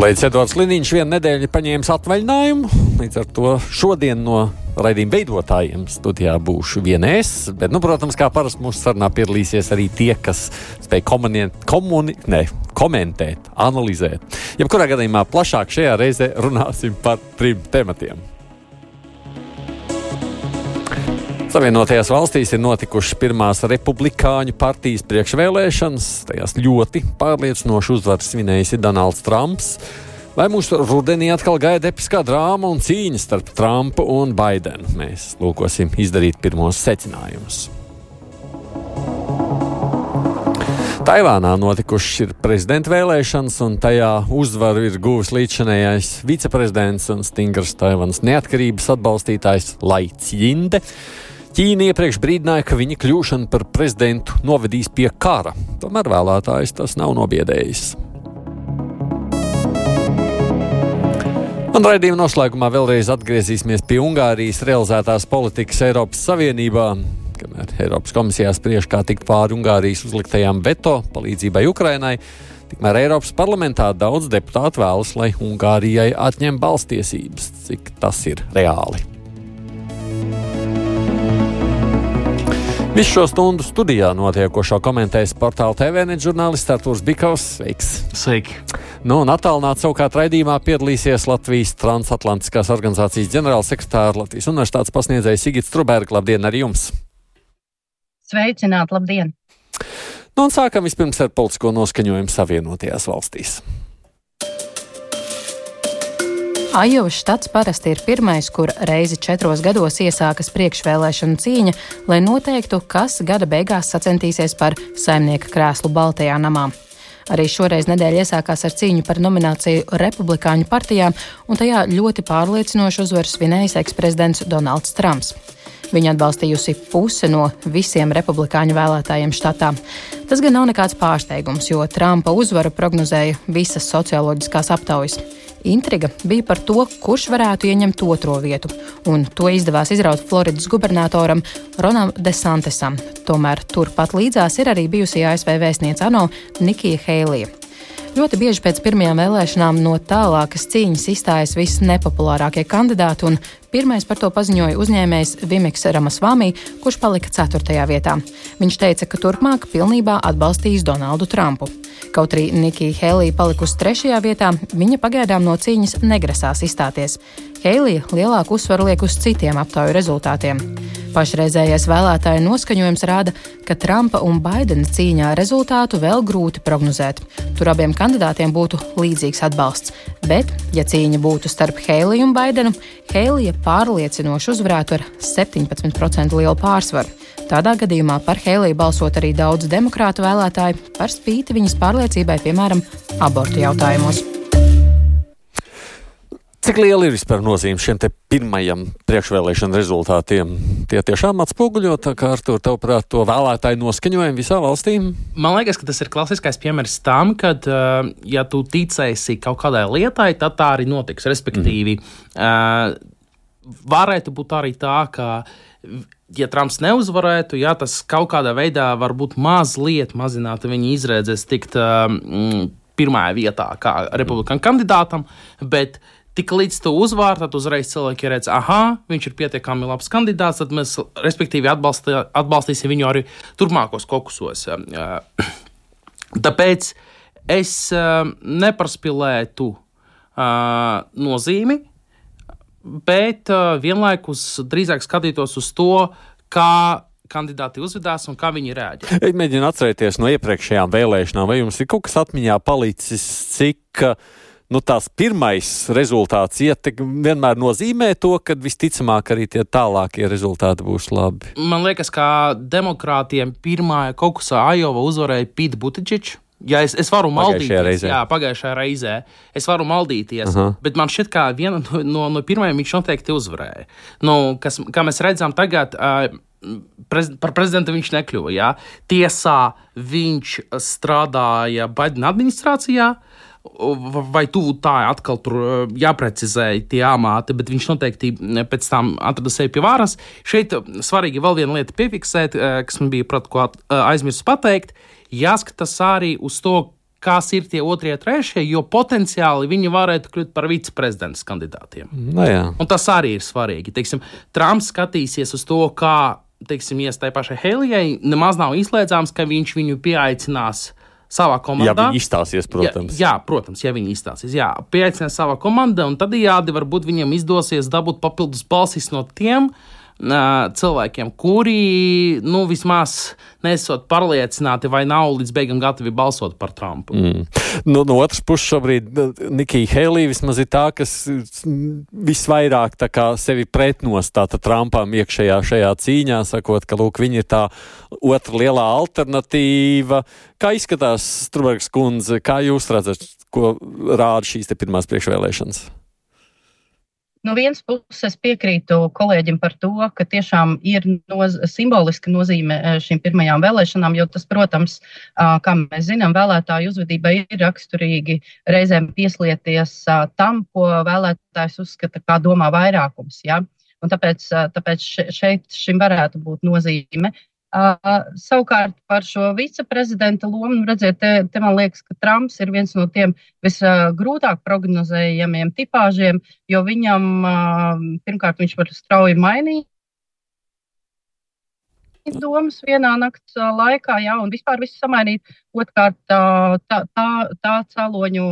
Kolēģis Edvards Liniņš vienu nedēļu paņēmis atvaļinājumu. Līdz ar to šodien no raidījuma veidotājiem studijā būšu vienēs. Bet, nu, protams, kā parasti mūsu sarunā piedalīsies arī tie, kas spēj komuniet, komuni, ne, komentēt, analizēt. Jebkurā gadījumā plašāk šajā reizē runāsim par trim tematiem. Savienotajās valstīs ir notikušas pirmās republikāņu partijas priekšvēlēšanas. Tajās ļoti pārliecinoši uzvaru svinējis Donalds Trumps. Vai mūsu rudenī atkal gaida episkā drāma un cīņa starp Trumpu un Baidenu? Mēs lūkosim izdarīt pirmos secinājumus. Taivānā notikušas ir prezidenta vēlēšanas, un tajā uzvaru ir guvis līdzinājais viceprezidents un stingrs Taivānas neatkarības atbalstītājs Laits Jinde. Ķīna iepriekš brīdināja, ka viņa kļūšana par prezidentu novedīs pie kara. Tomēr vēlētājs tas nav nobiedējis. Un raidījuma noslēgumā vēlreiz atgriezīsimies pie Ungārijas realizētās politikas Eiropas Savienībā. Kamēr Eiropas komisijā spriež, kā tikt pāri Ungārijas uzliktajām veto palīdzībai Ukrainai, tikmēr Eiropas parlamentā daudz deputātu vēlas, lai Ungārijai atņem balstiesības, cik tas ir reāli. Visu šo stundu studijā notiekošo komentēs portāla TVNet žurnālists Artūrs Bikovs. Sveiks! Sveiki! Nu, un attālināti savukārt raidījumā piedalīsies Latvijas transatlantiskās organizācijas ģenerālsekretāra Latvijas universitātes pasniedzējs Sigits Truberga. Labdien arī jums! Sveicināt, labdien! Nu, un sākam vispirms ar politisko noskaņojumu Savienotajās valstīs. Ajovas štats parasti ir pirmais, kur reizi četros gados iesākas priekšvēlēšana cīņa, lai noteiktu, kas gada beigās sacensties par saimnieka krēslu Baltajā namā. Arī šoreiz nedēļa iesākās ar cīņu par nomināciju Republikāņu partijām, un tajā ļoti pārliecinoši uzvaru svinējis eksprezidents Donalds Trumps. Viņu atbalstījusi puse no visiem republikāņu vēlētājiem štatā. Tas gan nav nekāds pārsteigums, jo Trumpa uzvaru prognozēja visas socioloģiskās aptaujas. Intriga bija par to, kurš varētu ieņemt otro vietu, un to izdevās izraut Floridas gubernatoram Ronam Desantesam. Tomēr turpat līdzās ir arī bijusī ASV vēstniece ANO Nikija Heilija. Ļoti bieži pēc pirmajām vēlēšanām no tālākas cīņas izstājas visnepopulārākie kandidāti, un pirmais par to paziņoja uzņēmējs Vimiks Ramasvāmī, kurš palika 4. vietā. Viņš teica, ka turpmāk pilnībā atbalstīs Donaldu Trumpu. Kaut arī Nikija Helija palikusi trešajā vietā, viņa pagaidām no cīņas negrasās izstāties. Heilija lielāku uzsvaru liek uz citiem aptauju rezultātiem. Pašreizējais vēlētāju noskaņojums rāda, ka Trumpa un Baidena cīņā rezultātu vēl grūti prognozēt. Tur abiem kandidātiem būtu līdzīgs atbalsts. Bet, ja cīņa būtu starp Heiliju un Baidenu, Heilija pārliecinoši uzvarētu ar 17% lielu pārsvaru. Tādā gadījumā par Heliju balsot arī daudz demokrātu vēlētāju par spīti viņas pārliecībai, piemēram, abortu jautājumos. Cik liela ir vispār nozīme šiem pirmajiem priekšvēlēšana rezultātiem? Tie tiešām atspoguļo, kā ar to, tavuprāt, to vēlētāju noskaņojumu visā valstī? Man liekas, ka tas ir klasiskais piemērs tam, ka, uh, ja tu ticēsi kaut kādai lietai, tad tā arī notiks. Respektīvi, mm. varētu būt arī tā, ka ja Trumps neuzvarētu, jā, tas kaut kādā veidā varbūt mazliet mazinātu viņa izredzes tikt um, pirmajā vietā kā republikāņu kandidātam, bet tik līdz tu uzvari, tad uzreiz cilvēki redz, ah, viņš ir pietiekami labs kandidāts, tad mēs respektīvi atbalstī, atbalstīsim viņu arī turpmākos kokusos. Tāpēc es nepraspilētu nozīmi bet uh, vienlaikus drīzāk skatītos uz to, kā kandidāti uzvedās un kā viņi. Es mēģinu atcerēties no iepriekšējām vēlēšanām, vai jums ir kaut kas atmiņā palicis, cik nu, tās pirmais rezultāts ietek, vienmēr nozīmē to, ka visticamāk arī tie tālākie rezultāti būs labi. Man liekas, ka demokrātiem pirmā kas Ajova uzvarēja Pīta Butičičs. Ja es, es varu Pagājušajā maldīties, reizē. jā, pagājušajā reizē es varu maldīties, uh. -huh. bet man šķiet, ka viena no, no, no pirmajām viņš noteikti uzvarēja. Nu, kas, kā mēs redzam, tagad uh, prez, par prezidentu viņš nekļuva. Jā. Tiesā viņš strādāja Baidena administrācijā. Vai tuvu tā atkal tur uh, jāprecizē tie amati, bet viņš noteikti mm, pēc tam atrada sevi pie varas. Šeit uh, svarīgi vēl viena lieta piefiksēt, kas man bija uh, aizmirsu pateikt. Jāskatās arī uz to, kas ir tie otrie, trešie, jo potenciāli viņi varētu kļūt par viceprezidents kandidātiem. Nu, jā. Un tas arī ir svarīgi. Teiksim, Trumps skatīsies uz to, kā teiksim, iestāja pašai Helijai. Nemaz nav izslēdzams, ka viņš viņu pieaicinās savā Ja komandā. viņi izstāsies, protams. Jā, jā, protams, ja viņi izstāsies. Jā, pieaicinās savā komandā, un tad jādi varbūt viņam izdosies dabūt papildus balsis no tiem. ā, Cilvēkiem, kuri nu, vismaz nesot pārliecināti vai nav līdz beigām gatavi balsot par Trumpu. Mm. Nu, no otras puses, šobrīd Nikija Helija vismaz ir tā, kas mm, visvairāk tā kā sevi pretnostāta Trumpam iekšējā šajā cīņā, sakot, ka lūk, viņa ir tā otra lielā alternatīva. Kā izskatās Strunbergs kundze, kā jūs redzat, ko rāda šīs pirmās priekšvēlēšanas? No vienas puses piekrītu kolēģim par to, ka tiešām ir noz simboliska nozīme eh, šīm pirmajām vēlēšanām, jo tas, protams, kā mēs zinām, vēlētāju uzvedībai ir raksturīgi reizēm pieslieties tam, ko vēlētājs uzskata, kā domā vairākums. Ja? Un tāpēc, tāpēc še- šeit šim varētu būt nozīme. Uh, savukārt par šo viceprezidenta lomu, nu, redziet, te, te man liekas, ka Trumps ir viens no tiem visgrūtāk prognozējamiem tipāžiem, jo viņam uh, pirmkārt viņš var strauji mainīt domas vienā nakts laikā, jā, un vispār visu samainīt. Otrkārt, tā, tā, tā, tā cēloņu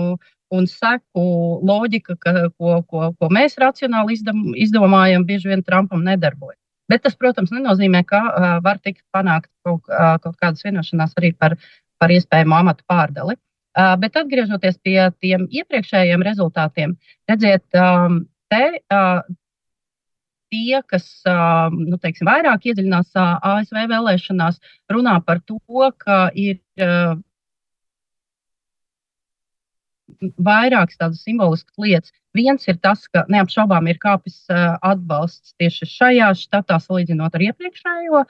un seku loģika, ka, ko, ko, ko mēs racionāli izdam, izdomājam, bieži vien Trumpam nedarbojas. Bet tas, protams, nenozīmē, ka uh, var tikt panākt kaut, uh, kaut kādas vienošanās arī par, par iespējamu amatu pārdali. Uh, bet atgriežoties pie tiem iepriekšējiem rezultātiem, redziet, um, te uh, tie, kas nu, teiksim, vairāk iedziļinās ASV vēlēšanās, runā par to, ka ir vairākas tādas simboliskas lietas. Viens ir tas, ka neapšaubām ir kāpis atbalsts tieši šajā štatā, salīdzinot ar iepriekšējo.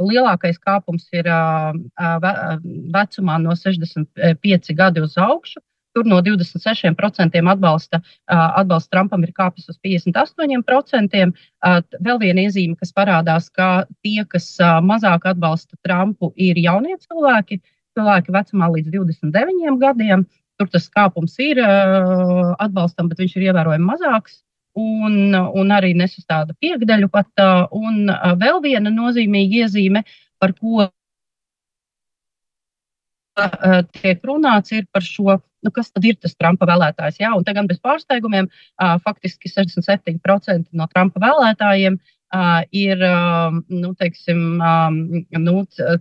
Lielākais kāpums ir ve vecumā no 65 gadi uz augšu. Tur no 26% atbalsta, atbalsta Trumpam ir kāpis uz 58%. Uh, vēl viena iezīme, kas parādās, ka tie, kas mazāk atbalsta Trumpu, ir jaunie cilvēki, cilvēki vecumā līdz 29 gadiem. Tur tas kāpums ir atbalstam, bet viņš ir ievērojami mazāks. Un, un arī nesastāda piekdaļu pat. Un vēl viena nozīmīga iezīme, par ko tiek runāts, ir par šo, nu, kas tad ir tas Trumpa vēlētājs. Jā, un te gan bez pārsteigumiem, faktiski 67% no Trumpa vēlētājiem ir nu, teiksim, nu,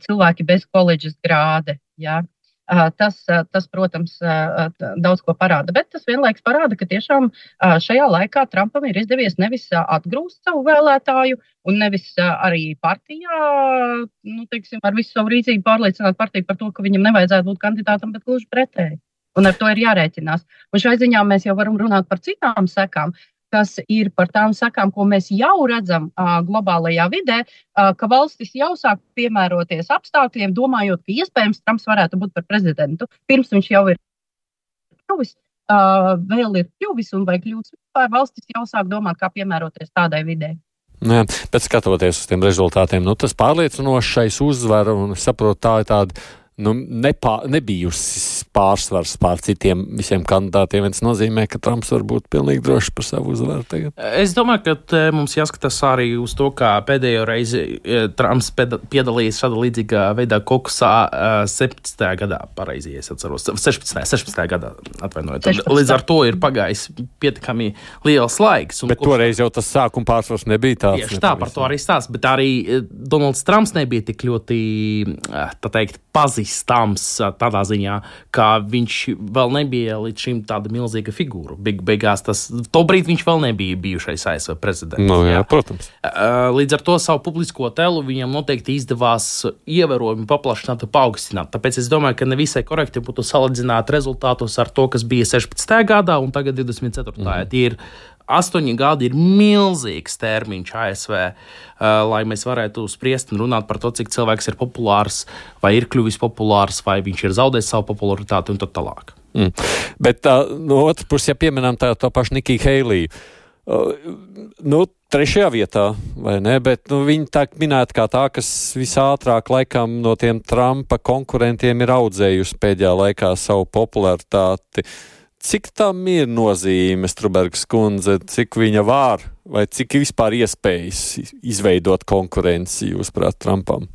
cilvēki bez koledžas grāde. Jā. Tas, tas, protams, daudz ko parāda, bet tas vienlaikus parāda, ka tiešām šajā laikā Trumpam ir izdevies nevis atgrūst savu vēlētāju, un nevis arī partijā, nu, teiksim, ar visu savu rīcību pārliecināt partiju par to, ka viņam nevajadzētu būt kandidātam, bet gluži pretēji. Un ar to ir jārēķinās. Un šai ziņā mēs jau varam runāt par citām sekām, kas ir par tām sekām, ko mēs jau redzam uh, globālajā vidē, uh, ka valstis jau sāk piemēroties apstākļiem, domājot, ka iespējams Trumps varētu būt par prezidentu. Pirms viņš jau ir kļuvis, uh, vēl ir kļuvis un vai kļūs vispār, valstis jau sāk domāt, kā piemēroties tādai vidē. Jā, bet skatoties uz tiem rezultātiem, nu, tas pārliecinošais uzvara, un es saprotu, tā ir tāda nu, nepā, nebijusi pārsvars pār citiem visiem kandidātiem. Tas nozīmē, ka Trumps var būt pilnīgi drošs par savu uzvaru tagad. Es domāju, ka te mums jāskatās arī uz to, kā pēdējo reizi eh, Trumps piedalījās šādā līdzīgā veidā Kokusā eh, 17. gadā, pareizi es atceros, 16. 16. gadā, atvainojiet. 16.. Līdz ar to ir pagājis pietiekami liels laiks. un Bet kopš- toreiz jau tas sākuma pārsvars nebija tāds. Tieši tā, par to arī stāsta. Bet arī Donalds Trumps nebija tik ļoti, tā teikt, pazīstams nepazīstams tādā ziņā, ka viņš vēl nebija līdz šim tāda milzīga figūra. Beig, beigās tas, to brīdi viņš vēl nebija bijušais ASV prezidents. Nu, jā, jā. Protams. Līdz ar to savu publisko telu viņam noteikti izdevās ievērojami paplašināt un paaugstināt. Tāpēc es domāju, ka nevisai korekti būtu salīdzināt rezultātus ar to, kas bija 16. gadā un tagad 24. Mm. Tie ir astoņi gadi ir milzīgs termiņš ASV, uh, lai mēs varētu spriest un runāt par to, cik cilvēks ir populārs, vai ir kļuvis populārs, vai viņš ir zaudējis savu popularitāti un tā tālāk. Mm. Bet uh, no otras puses, ja pieminam tā, to pašu Nikiju Heiliju, uh, nu, trešajā vietā, vai ne? Bet nu, viņa tā minēta kā tā, kas visātrāk laikam no tiem Trumpa konkurentiem ir audzējusi pēdējā laikā savu popularitāti. Uh, Cik tam ir nozīme, Strubergs kundze, cik viņa var? Vai cik vispār iespējas izveidot konkurenci, jūsuprāt, Trumpam?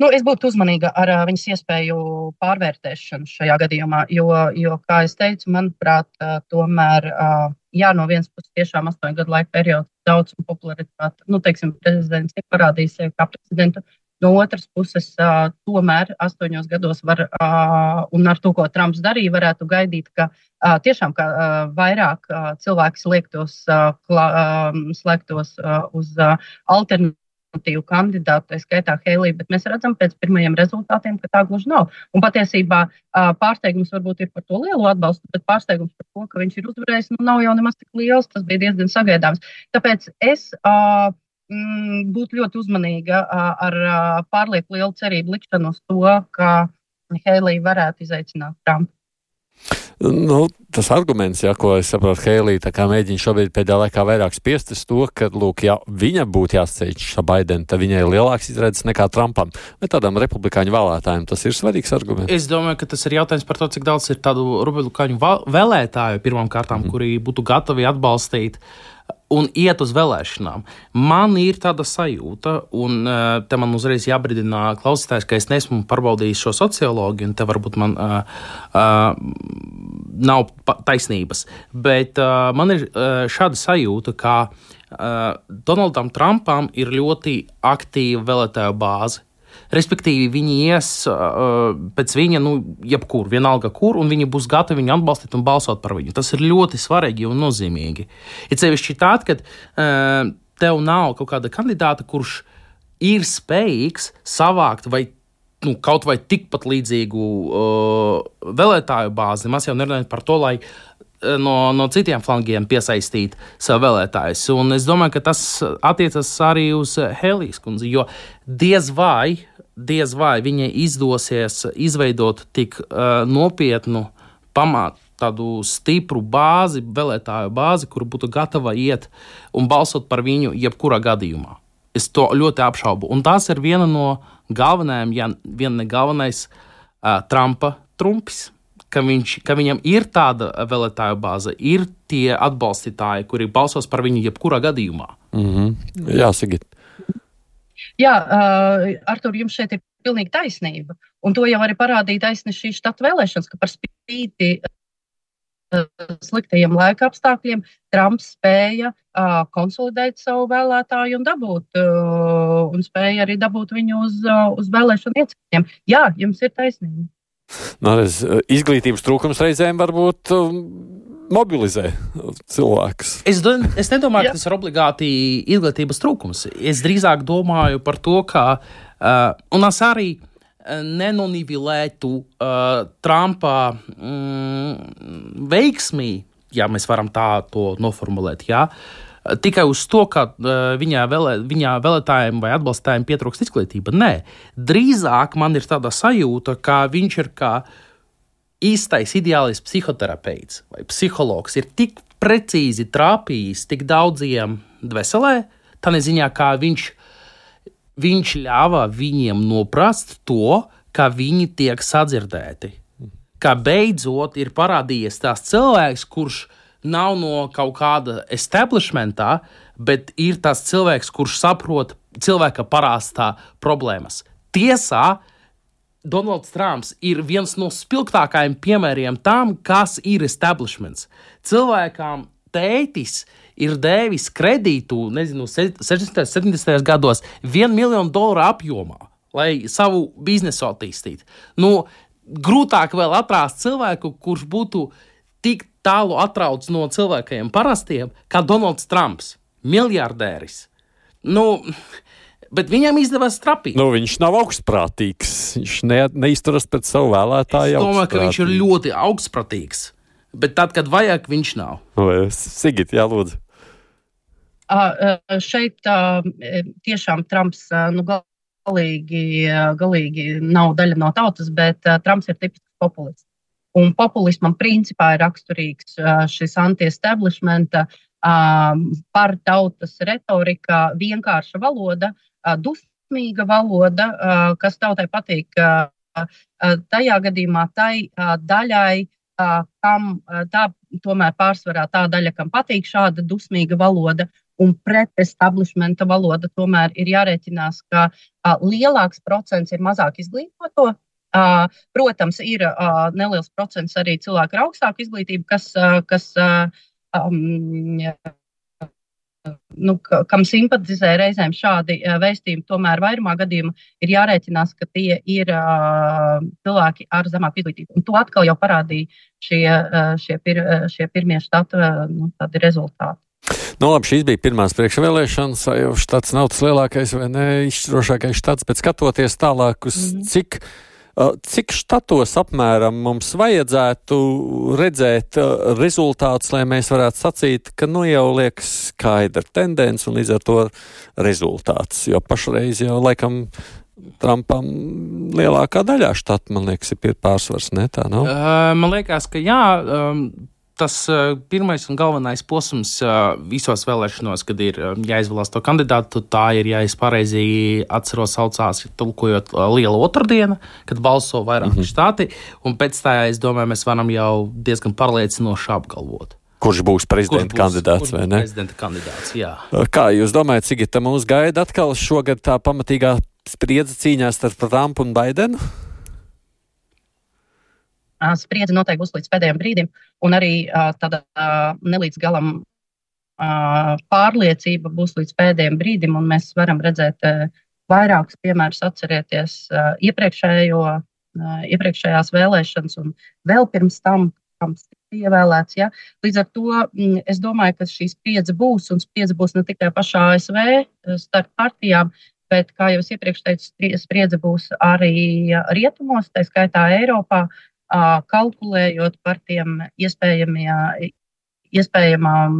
Nu, es būtu uzmanīga ar uh, viņas iespēju pārvērtēšanu šajā gadījumā, jo, jo kā jau teicu, manuprāt, uh, tomēr, uh, jā, no vienas puses, tiešām astoņu gadu laika periods daudz popularitāti, nu, teiksim, prezidents ir parādījis sevi kā prezidentu, No otras puses, uh, tomēr astoņos gados var, uh, un ar to, ko Trumps darīja, varētu gaidīt, ka uh, tiešām ka, uh, vairāk uh, cilvēki slēgtos, uh, kla, uh, slēgtos uh, uz uh, alternatīvu kandidātu, tā skaitā Helija, bet mēs redzam pēc pirmajiem rezultātiem, ka tā gluži nav. Un patiesībā pārsteigums varbūt ir par to lielu atbalstu, bet pārsteigums par to, ka viņš ir uzvarējis, nu, nav jau nemaz tik liels. Tas bija diezgan sagaidāms. Tāpēc es. Uh, mm, būt ļoti uzmanīga ar pārlieku lielu cerību likšanu uz to, ka Heilija varētu izaicināt Trumpu. Nu, tas arguments, ja, ko es saprotu, Heilija mēģina šobrīd pēdējā laikā vairāk spiest uz to, ka, lūk, ja viņa būtu jāsteidz Baidena, tad viņai ir lielāks izredzes nekā Trumpam. Bet tādam republikāņu vēlētājiem tas ir svarīgs arguments. Es domāju, ka tas ir jautājums par to, cik daudz ir tādu republikāņu vēlētāju pirmām kārtām, mm. kuri būtu gatavi atbalstīt uh, un iet uz vēlēšanām. Man ir tāda sajūta, un uh, te man uzreiz jābrīdina klausītājs, ka es neesmu pārbaudījis šo socioloģiju, un te varbūt man uh, uh, nav taisnības. Bet uh, man ir uh, šāda sajūta, ka uh, Donaldam Trumpam ir ļoti aktīva vēlētāju bāze. Respektīvi, viņi ies uh, pēc viņa, nu, jebkur, vienalga kur, un viņi būs gatavi viņu atbalstīt un balsot par viņu. Tas ir ļoti svarīgi un nozīmīgi. Ir sevišķi tad, kad uh, tev nav kaut kāda kandidāta, kurš ir spējīgs savākt vai nu, kaut vai tikpat līdzīgu uh, vēlētāju bāzi. Mēs jau nerunājam par to, lai uh, no, no citiem flangiem piesaistīt sev vēlētājus. Un es domāju, ka tas attiecas arī uz Helijas kundzi, jo diez vai diez vai viņai izdosies izveidot tik uh, nopietnu pamatu, tādu stipru bāzi, vēlētāju bāzi, kur būtu gatava iet un balsot par viņu jebkurā gadījumā. Es to ļoti apšaubu. Un tas ir viena no galvenajām, ja vien ne galvenais, uh, Trumpa trumpis. Ka, viņš, ka viņam ir tāda vēlētāju bāze, ir tie atbalstītāji, kuri balsos par viņu jebkurā gadījumā. Mm -hmm. Jā, Sigit. Jā, uh, Artur, jums šeit ir pilnīgi taisnība. Un to jau arī parādīja taisnība šīs štata vēlēšanas, ka par spīti uh, sliktajiem laika apstākļiem Trumps spēja uh, konsolidēt savu vēlētāju un dabūt, uh, un spēja arī dabūt viņu uz, uh, uz vēlēšanu iecirkņiem. Jā, jums ir taisnība. Nu, izglītības trūkums reizēm var būt mobilizē cilvēkus. Es, do, es nedomāju, ka tas ir obligāti izglītības trūkums. Es drīzāk domāju par to, ka uh, un es arī uh, nenonivilētu uh, Trumpa mm, veiksmī, ja mēs varam tā to noformulēt. Jā. Tikai uz to, ka uh, viņā, vēlē, viņā vēlētājiem vai atbalstītājiem pietrūkst izglītība. Nē, drīzāk man ir tāda sajūta, ka viņš ir kā īstais ideālais psihoterapeits vai psihologs ir tik precīzi trāpījis tik daudziem dvēselē, tā neziņā, kā viņš, viņš ļāva viņiem noprast to, ka viņi tiek sadzirdēti. Kā beidzot ir parādījies tās cilvēks, kurš nav no kaut kāda establishmentā, bet ir tas cilvēks, kurš saprot cilvēka parāstā problēmas. Tiesā, Donalds Trumps ir viens no spilgtākajiem piemēriem tam, kas ir establishments. Cilvēkam tētis ir devis kredītu, nezinu, 60. un 70. gados, 1 miljonu dolāru apjomā, lai savu biznesu attīstītu. Nu, grūtāk vēl atrast cilvēku, kurš būtu tik tālu atrauts no cilvēkiem parastiem, kā Donalds Trumps, miljardēris. Nu, Bet viņam izdevās trapīt. Nu, viņš nav augstprātīgs. Viņš ne, neizturas pret savu vēlētāju. Es domāju, ka viņš ir ļoti augstprātīgs. Bet tad, kad vajag, viņš nav. Sigit, jā, lūdzu. Uh, šeit uh, tiešām Trumps uh, nu, galīgi, galīgi nav daļa no tautas, bet Trumps ir tipisks populists. Un populismam principā ir raksturīgs šis anti-establishmenta, par tautas retorika, vienkārša valoda, dusmīga valoda, kas tautai patīk. Tajā gadījumā tai daļai, kam tā tomēr pārsvarā tā daļa, kam patīk šāda dusmīga valoda, un pret establishmenta valoda tomēr ir jārēķinās, ka lielāks procents ir mazāk izglītoto. Protams, ir neliels procents arī cilvēku ar augstāku izglītību, kas, kas um, nu, kam simpatizē reizēm šādi vēstījumi, tomēr vairumā gadījumā ir jārēķinās, ka tie ir uh, cilvēki ar zemāku izglītību. Un to atkal jau parādīja šie, šie, pir, šie pirmie štatu uh, nu, rezultāti. Nu, labi, šīs bija pirmās priekšvēlēšanas, jau štats nav tas lielākais vai neizšķirošākais štats, bet skatoties tālāk uz mm -hmm. cik Cik štatos apmēram mums vajadzētu redzēt rezultātus, lai mēs varētu sacīt, ka nu jau liekas skaidra tendence un līdz ar to rezultāts? Jo pašreiz jau laikam Trumpam lielākā daļā štata, man liekas, ir pārsvars. Ne, tā, no? uh, man liekas, ka jā. Um, tas pirmais un galvenais posms visos vēlēšanos, kad ir jāizvēlas to kandidātu, tā ir, ja es pareizi atceros, saucās, tulkojot liela otrdiena, kad balso vairāki mm -hmm. štāti, un pēc tā, es domāju, mēs varam jau diezgan pārliecinoši apgalvot. Kurš būs prezidenta kurš būs, kandidāts kurš vai ne? Prezidenta kandidāts, jā. Kā jūs domājat, Sigita, mums gaida atkal šogad tā pamatīgā spriedze cīņā starp Trumpu un Baidenu? Spriedze noteikti būs līdz pēdējiem brīdim, un arī tāda nelīdz galam pārliecība būs līdz pēdējiem brīdim, un mēs varam redzēt vairākus piemērus, atcerieties iepriekšējo, iepriekšējās vēlēšanas, un vēl pirms tam, kam ievēlēts. Ja? Līdz ar to es domāju, ka šī spriedze būs, un spriedze būs ne tikai pašā ASV starp partijām, bet, kā jau es iepriekš teicu, spriedze būs arī rietumos, tā skaitā Eiropā, kalkulējot par tiem iespējamām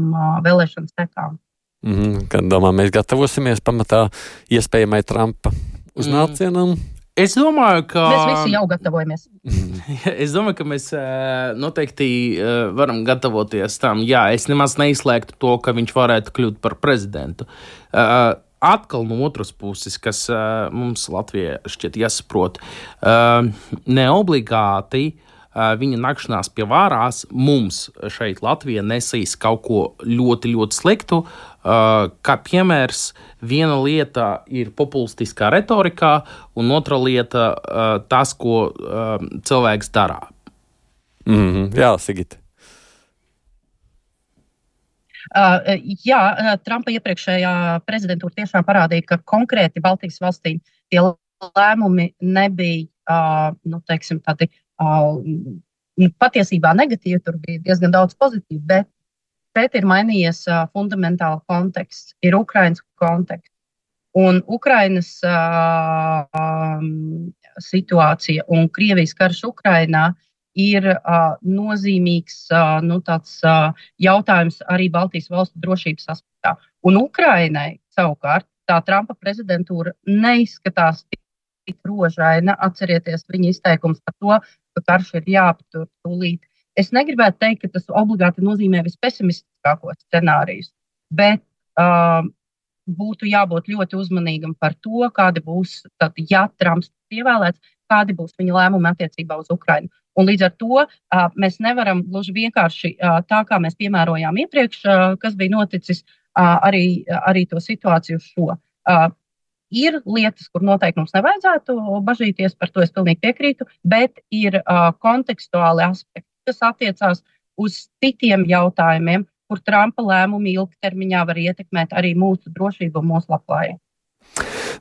vēlēšanu sekām. Mm -hmm, kad domā, mēs gatavosimies pamatā iespējamai Trumpa uznācienam. Mm. Es domāju, ka mēs visi jau gatavojamies. es domāju, ka mēs noteikti varam gatavoties tam. Jā, es nemaz neizslēgtu to, ka viņš varētu kļūt par prezidentu atkal no otras puses, kas uh, mums Latvijā šķiet jāsaprot, uh, neobligāti uh, viņa nakšanās pie vārās mums šeit Latvijā nesīs kaut ko ļoti, ļoti sliktu. Kā piemērs, viena lieta ir populistiskā retorikā, un otra lieta tas, ko cilvēks dara. Mm -hmm. Jā, Sigita. Uh, jā, uh, Trumpa iepriekšējā prezidentūra tiešām parādīja, ka konkrēti Baltijas valstīm tie lēmumi nebija uh, nu, teiksim, tādi nu, patiesībā negatīvi, tur bija diezgan daudz pozitīvu, bet šeit ir mainījies fundamentāli konteksts, ir Ukraiņas konteksts. Un Ukrainas uh, situācija un Krievijas karš Ukrainā ir uh, nozīmīgs uh, nu, tāds, uh, jautājums arī Baltijas valstu drošības aspektā. Un Ukrainai savukārt tā Trumpa prezidentūra neizskatās tik rožaina. Atcerieties viņa izteikums par to, ka karš ir jāaptur tūlīt. Es negribētu teikt, ka tas obligāti nozīmē vispesimistiskākos scenārijus, bet uh, būtu jābūt ļoti uzmanīgam par to, kādi būs, tad, ja Trumps ir ievēlēts, kādi būs viņa lēmumi attiecībā uz Ukrajinu. Un līdz ar to uh, mēs nevaram gluži vienkārši uh, tā, kā mēs piemērojām iepriekš, uh, kas bija noticis, uh, arī, arī to situāciju šo. Uh, ir lietas, kur noteikti mums nevajadzētu bažīties, par to es pilnīgi piekrītu, bet ir uh, kontekstuāli aspekti, kas attiecās uz citiem jautājumiem, kur Trumpa lēmumi ilgtermiņā var ietekmēt arī mūsu drošību un mūsu labklājību.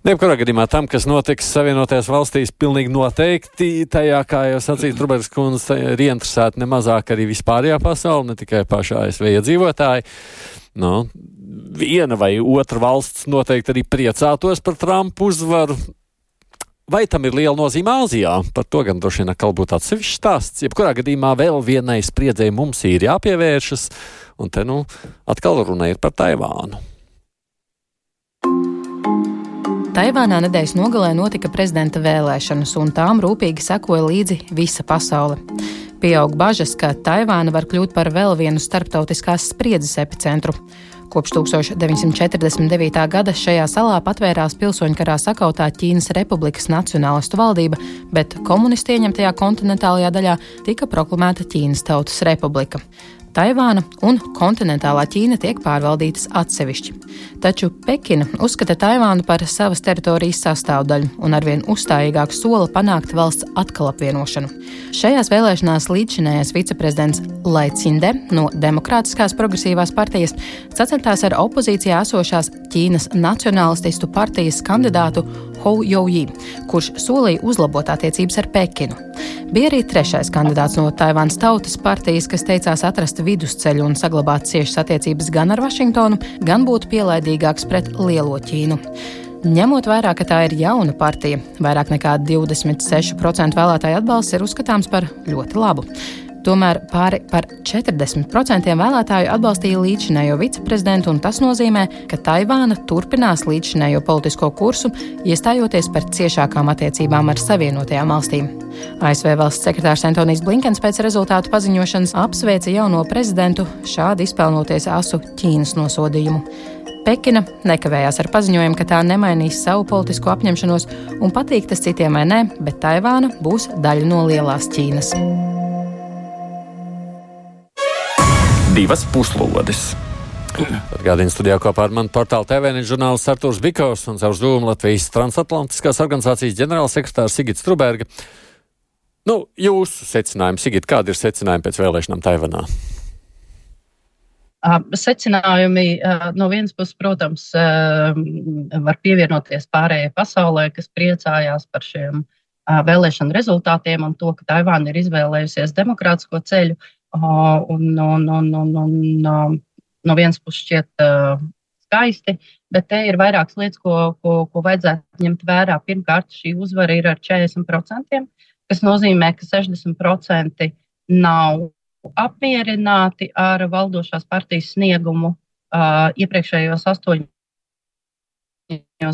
Jebkurā gadījumā tam, kas notiks Savienotajās valstīs, pilnīgi noteikti tajā, kā jau sacīja Truberis kundze, ir ieinteresēta nemazāk arī vispārējā pasaule, ne tikai paši ASV iedzīvotāji. Nu, viena vai otra valsts noteikti arī priecātos par Trumpu uzvaru. Vai tam ir liela nozīme Āzijā? Par to gan droši vien atkal būtu atsevišķs stāsts. Jebkurā gadījumā vēl vienai spriedzēji mums ir jāpievēršas, un te nu atkal runa ir par Taivānu. Taivānā nedēļas nogalē notika prezidenta vēlēšanas, un tām rūpīgi sekoja līdzi visa pasaule. Pieaug bažas, ka Taivāna var kļūt par vēl vienu starptautiskās spriedzes epicentru. Kopš 1949. gada šajā salā patvērās pilsoņkarā sakautā Ķīnas Republikas Nacionālistu valdība, bet komunisti ieņemtajā kontinentālajā daļā tika proklamēta Ķīnas Tautas Republika. Taivāna un kontinentālā Ķīna tiek pārvaldītas atsevišķi. Taču Pekina uzskata Taivānu par savas teritorijas sastāvdaļu un arvien uzstājīgāk sola panākt valsts atkal apvienošanu. Šajās vēlēšanās līdzšinējais viceprezidents Lai Cinde no Demokrātiskās progresīvās partijas sacentās ar opozīcijā esošās Ķīnas nacionālististu partijas kandidātu Hou Jouji, kurš solīja uzlabot attiecības ar Pekinu. Bija arī trešais kandidāts no Taivānas Tautas partijas, kas teicās atrast vidusceļu un saglabāt ciešas attiecības gan ar Vašingtonu, gan būt pielaidīgāks pret lielo Ķīnu. Ņemot vērā, ka tā ir jauna partija, vairāk nekā 26% vēlētāju atbalsts ir uzskatāms par ļoti labu. Tomēr pāri par 40% vēlētāju atbalstīja līdzinējo viceprezidentu, un tas nozīmē, ka Taivāna turpinās līdzinējo politisko kursu, iestājoties par ciešākām attiecībām ar Savienotajām valstīm. ASV valsts sekretārs Antonijs Blinkens pēc rezultātu paziņošanas apsveica jauno prezidentu, šādi izpelnoties asu Ķīnas nosodījumu. Pekina nekavējās ar paziņojumu, ka tā nemainīs savu politisko apņemšanos, un patīk tas citiem vai nē, bet Taivāna būs daļa no lielās Ķīnas. Divas puslodes. Atgādījums studijā kopā ar mani portālu TVN žurnālists Artūrs Bikovs un caur Zūmu Latvijas transatlantiskās organizācijas ģenerālsekretārs Sigits Truberga. Nu, jūsu secinājumi, Sigit, kādi ir secinājumi pēc vēlēšanām Taivanā? Uh, secinājumi uh, no vienas puses, protams, uh, var pievienoties pārējai pasaulē, kas priecājās par šiem vēlēšanu rezultātiem un to, ka Taivāna ir izvēlējusies demokrātisko ceļu. Un, un, un, un, un no vienas puses šķiet skaisti, bet te ir vairākas lietas, ko, ko, ko vajadzētu ņemt vērā. Pirmkārt, šī uzvara ir ar 40%, kas nozīmē, ka 60% nav apmierināti ar valdošās partijas sniegumu uh, iepriekšējos astoņos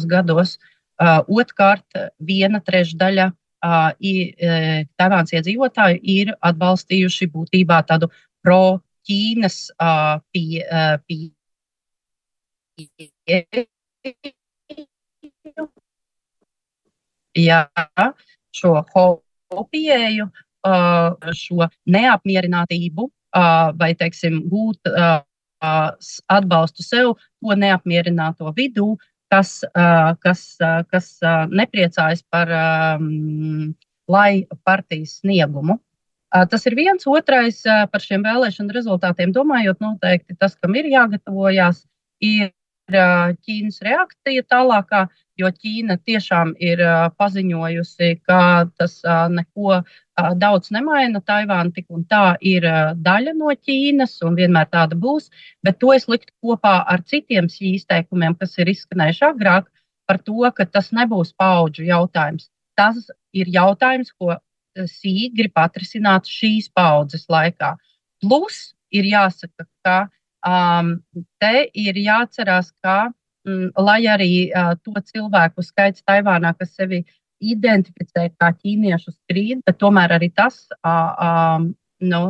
gados. Uh, Otrkārt, viena trešdaļa Taivāns iedzīvotāji ir atbalstījuši būtībā tādu pro-Ķīnas pie, pie, jā, šo pieeju, šo neapmierinātību vai, teiksim, gūt atbalstu sev, to neapmierināto vidū, kas, kas, kas nepriecājas par lai partijas sniegumu. Tas ir viens. Otrais par šiem vēlēšanu rezultātiem domājot, noteikti tas, kam ir jāgatavojas, ir Ķīnas reakcija tālākā, jo Ķīna tiešām ir paziņojusi, ka tas neko daudz nemaina. Taivāna tik un tā ir daļa no Ķīnas un vienmēr tāda būs, bet to es liktu kopā ar citiem izteikumiem, kas ir izskanējuši agrāk par to, ka tas nebūs paudžu jautājums. Tas ir jautājums, ko Sīga grib atrisināt šīs paudzes laikā. Plus ir jāsaka, ka um, te ir jāatcerās, ka, lai arī uh, to cilvēku skaits Taivānā, kas sevi identificē kā ķīniešu strīdu, bet tomēr arī tas, uh, um, nu,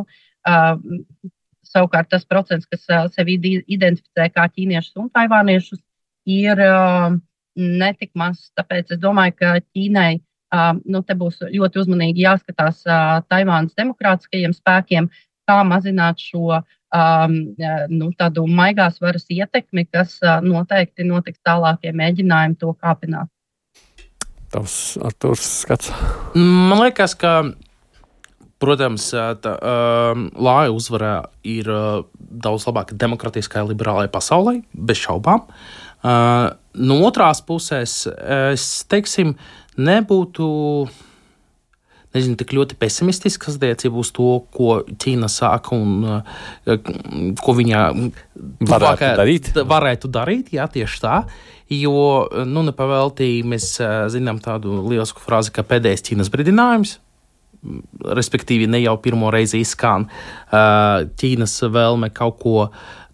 uh, savukārt tas procents, kas uh, sevi identificē kā ķīniešus un taivāniešus, ir uh, netik mazs. Tāpēc es domāju, ka Ķīnai uh, nu, te būs ļoti uzmanīgi jāskatās uh, Taivānas demokrātiskajiem spēkiem, kā mazināt šo um, nu, tādu maigās varas ietekmi, kas uh, noteikti notiks tālākie mēģinājumi to kāpināt. Tavs Arturs skats. Man liekas, ka, protams, tā uh, Lāja uzvarā ir uh, daudz labākai demokratiskai, liberālai pasaulē, bez šaubām. Uh, no otrās puses, es teiksim, nebūtu nezinu, tik ļoti pesimistisks attiecībā uz to, ko Ķīna saka un uh, ko viņa varētu darīt. Varētu darīt, jā, tieši tā. Jo, nu, nepavēltīgi mēs uh, zinām tādu lielisku frāzi, ka pēdējais Ķīnas brīdinājums. Respektīvi, ne jau pirmo reizi izskan uh, Ķīnas vēlme kaut ko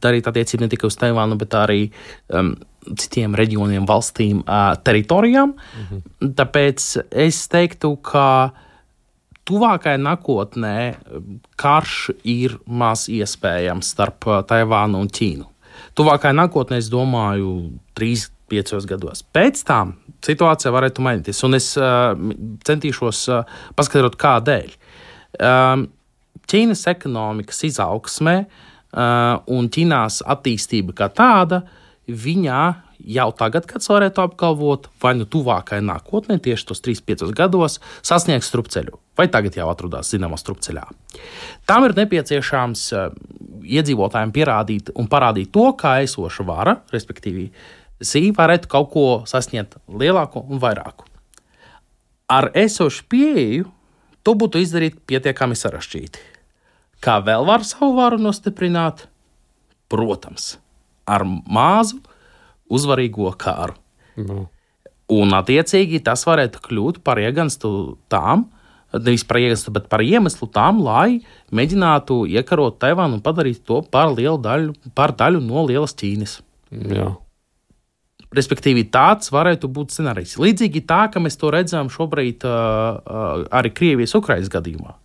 darīt attiecībā ne tikai uz Taivānu, bet arī um, citiem reģioniem, valstīm, teritorijām. -hmm. Tāpēc es teiktu, ka uh, tuvākajā nākotnē karš ir maz iespējams starp uh, Taivānu un Ķīnu. Tuvākajā nākotnē, es domāju, 3-5 gados. Pēc tam situācija varētu mainīties, un es uh, centīšos uh, paskaidrot, kādēļ. Um, Ķīnas ekonomikas izaugsmē uh, un Ķīnās attīstība kā tāda, viņā jau tagad, kad varētu apgalvot, vai nu tuvākajā nākotnē, tieši tos 3-5 gados, sasniegs strupceļu, vai tagad jau atrodas zināmā strupceļā. Tam ir nepieciešams uh, iedzīvotājiem pierādīt un parādīt to, kā esoša vara, respektīvi, Sī varētu kaut ko sasniegt lielāku un vairāku. Ar esošu pieeju to būtu izdarīt pietiekami sarežģīti. Kā vēl var savu varu nostiprināt? Protams, ar mazu uzvarīgo kāru. Nu. Un, attiecīgi, tas varētu kļūt par ieganstu tām, nevis par ieganstu, bet par iemeslu tam, lai mēģinātu iekarot Taivānu un padarīt to par lielu daļu, par daļu no lielas Ķīnas. Jā. Respektīvi, tāds varētu būt scenārijs. Līdzīgi tā, ka mēs to redzam šobrīd uh, uh, arī Krievijas-Ukrainas gadījumā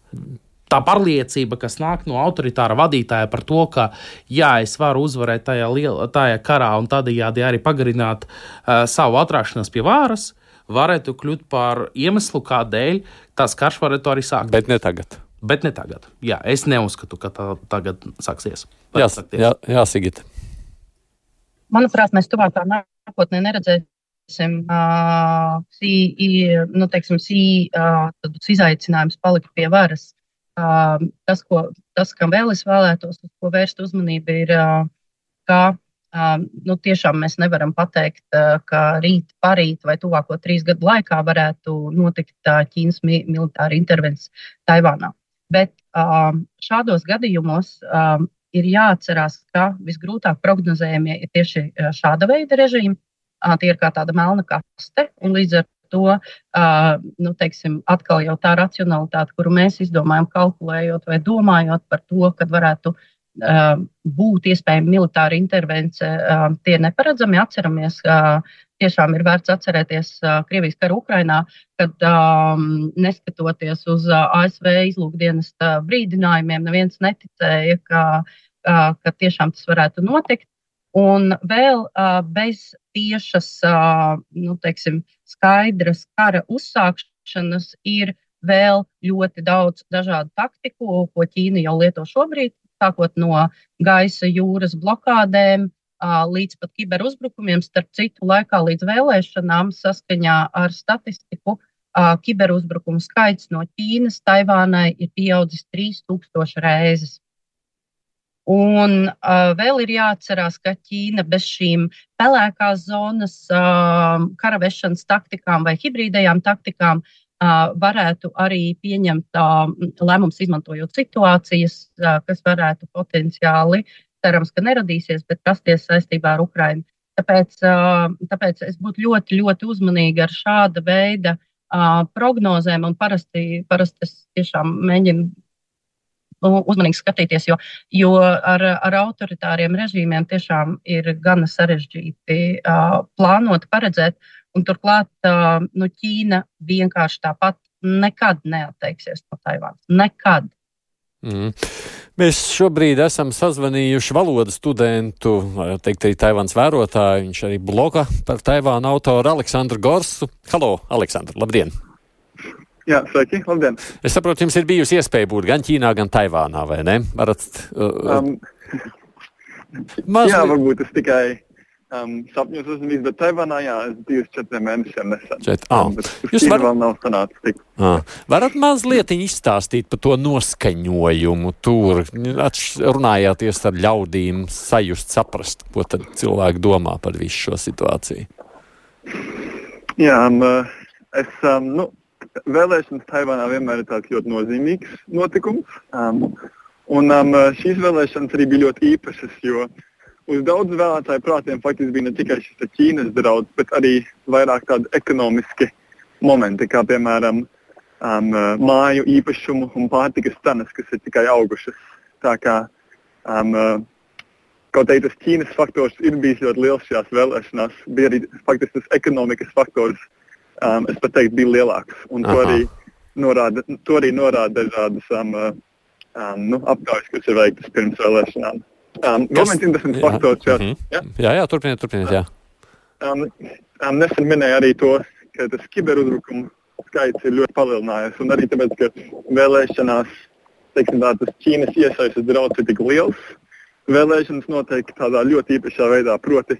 tā pārliecība, kas nāk no autoritāra vadītāja par to, ka jā, es varu uzvarēt tajā, liela, tajā karā un tādējādi arī pagarināt uh, savu atrašanos pie vāras, varētu kļūt par iemeslu, kādēļ tas karš varētu arī sākt. Bet ne tagad. Bet ne tagad. Jā, es neuzskatu, ka tā tagad sāksies. Jā, jā, jā Sigita. Manuprāt, mēs tuvākā nākotnē neredzēsim uh, sī, nu, teiksim, sī, uh, izaicinājums palikt pie varas. Tas, ko, tas, kam vēl es vēlētos, uz ko vērst uzmanību, ir, ka nu, tiešām mēs nevaram pateikt, ka rīt, parīt vai tuvāko trīs gadu laikā varētu notikt Ķīnas militāra intervences Taivānā. Bet šādos gadījumos ir jāatcerās, ka visgrūtāk prognozējamie ir tieši šāda veida režīmi. Tie ir kā tāda melna kaste, un līdz ar to, nu, teiksim, atkal jau tā racionalitāte, kuru mēs izdomājam, kalkulējot vai domājot par to, kad varētu būt iespējama militāra intervence, tie neparedzami. Atceramies, tiešām ir vērts atcerēties Krievijas karu Ukrainā, kad neskatoties uz ASV izlūkdienas brīdinājumiem, neviens neticēja, ka, ka tiešām tas varētu notikt. Un vēl bez tiešas, nu, teiksim, skaidras kara uzsākšanas ir vēl ļoti daudz dažādu taktiku, ko Ķīna jau lieto šobrīd, sākot no gaisa jūras blokādēm līdz pat kiberuzbrukumiem. Starp citu, laikā līdz vēlēšanām saskaņā ar statistiku kiberuzbrukumu skaits no Ķīnas Taivānai ir pieaudzis 3000 reizes. Un uh, vēl ir jāatcerās, ka Ķīna bez šīm pelēkās zonas uh, karavešanas taktikām vai hibrīdajām taktikām uh, varētu arī pieņemt uh, lēmumus, izmantojot situācijas, uh, kas varētu potenciāli, cerams, ka neradīsies, bet rasties saistībā ar Ukrajinu. Tāpēc, uh, tāpēc es būtu ļoti, ļoti uzmanīga ar šāda veida uh, prognozēm, un parasti, parasti es tiešām mēģinu nu, uzmanīgi skatīties, jo, jo ar, ar autoritāriem režīmiem tiešām ir gana sarežģīti uh, plānot, paredzēt. Un turklāt uh, nu, Ķīna vienkārši tāpat nekad neatteiksies no Taivānas. Nekad. Mm. Mēs šobrīd esam sazvanījuši valodas studentu, teikt, arī Taivānas vērotāju. Viņš arī bloga par Taivānu autoru Aleksandru Gorsu. Halo, Aleksandr, labdien! Jā, sveiki, labdien. Es saprotu, jums ir bijusi iespēja būt gan Ķīnā, gan Taivānā, vai ne? Varat, uh, um, Mazli... Jā, varbūt es tikai um, sapņos esmu bijis, bet Taivānā jā, es biju četriem mēnešiem nesen. Čet. Um, uz Jūs varat- vēl nav sanācis tik. Ah. Varat mazliet izstāstīt par to noskaņojumu tur, atš- runājāties ar ļaudīm, sajust, saprast, ko tad cilvēki domā par visu šo situāciju. Jā, um, es, um, nu, vēlēšanas Taivānā vienmēr ir tāds ļoti nozīmīgs notikums. Um, un um, šīs vēlēšanas arī bija ļoti īpašas, jo uz daudzu vēlētāju prātiem faktiski bija ne tikai šis Ķīnas draudz, bet arī vairāk tādi ekonomiski momenti, kā piemēram um, māju īpašumu un pārtikas cenas, kas ir tikai augušas. Tā kā um, Kaut arī tas Ķīnas faktors ir bijis ļoti liels šajās vēlēšanās, bija arī faktiski tas ekonomikas faktors, um, es pat teiktu, bija lielāks. Un to Aha. arī norāda, to arī norāda dažādas um, uh, um, nu, apgājas, kas ir veiktas pirms vēlēšanām. Um, vēl viens interesants faktors, jā, Mhm. ja? jā, jā turpiniet, turpiniet. Jā. um, um, nesen minēja arī to, ka tas kiberuzbrukumu skaits ir ļoti palielinājies. Un arī tāpēc, ka vēlēšanās teiksim, tā, tas Ķīnas iesaistas draudz ir tik liels. Vēlēšanas notiek tādā ļoti īpašā veidā. Proti,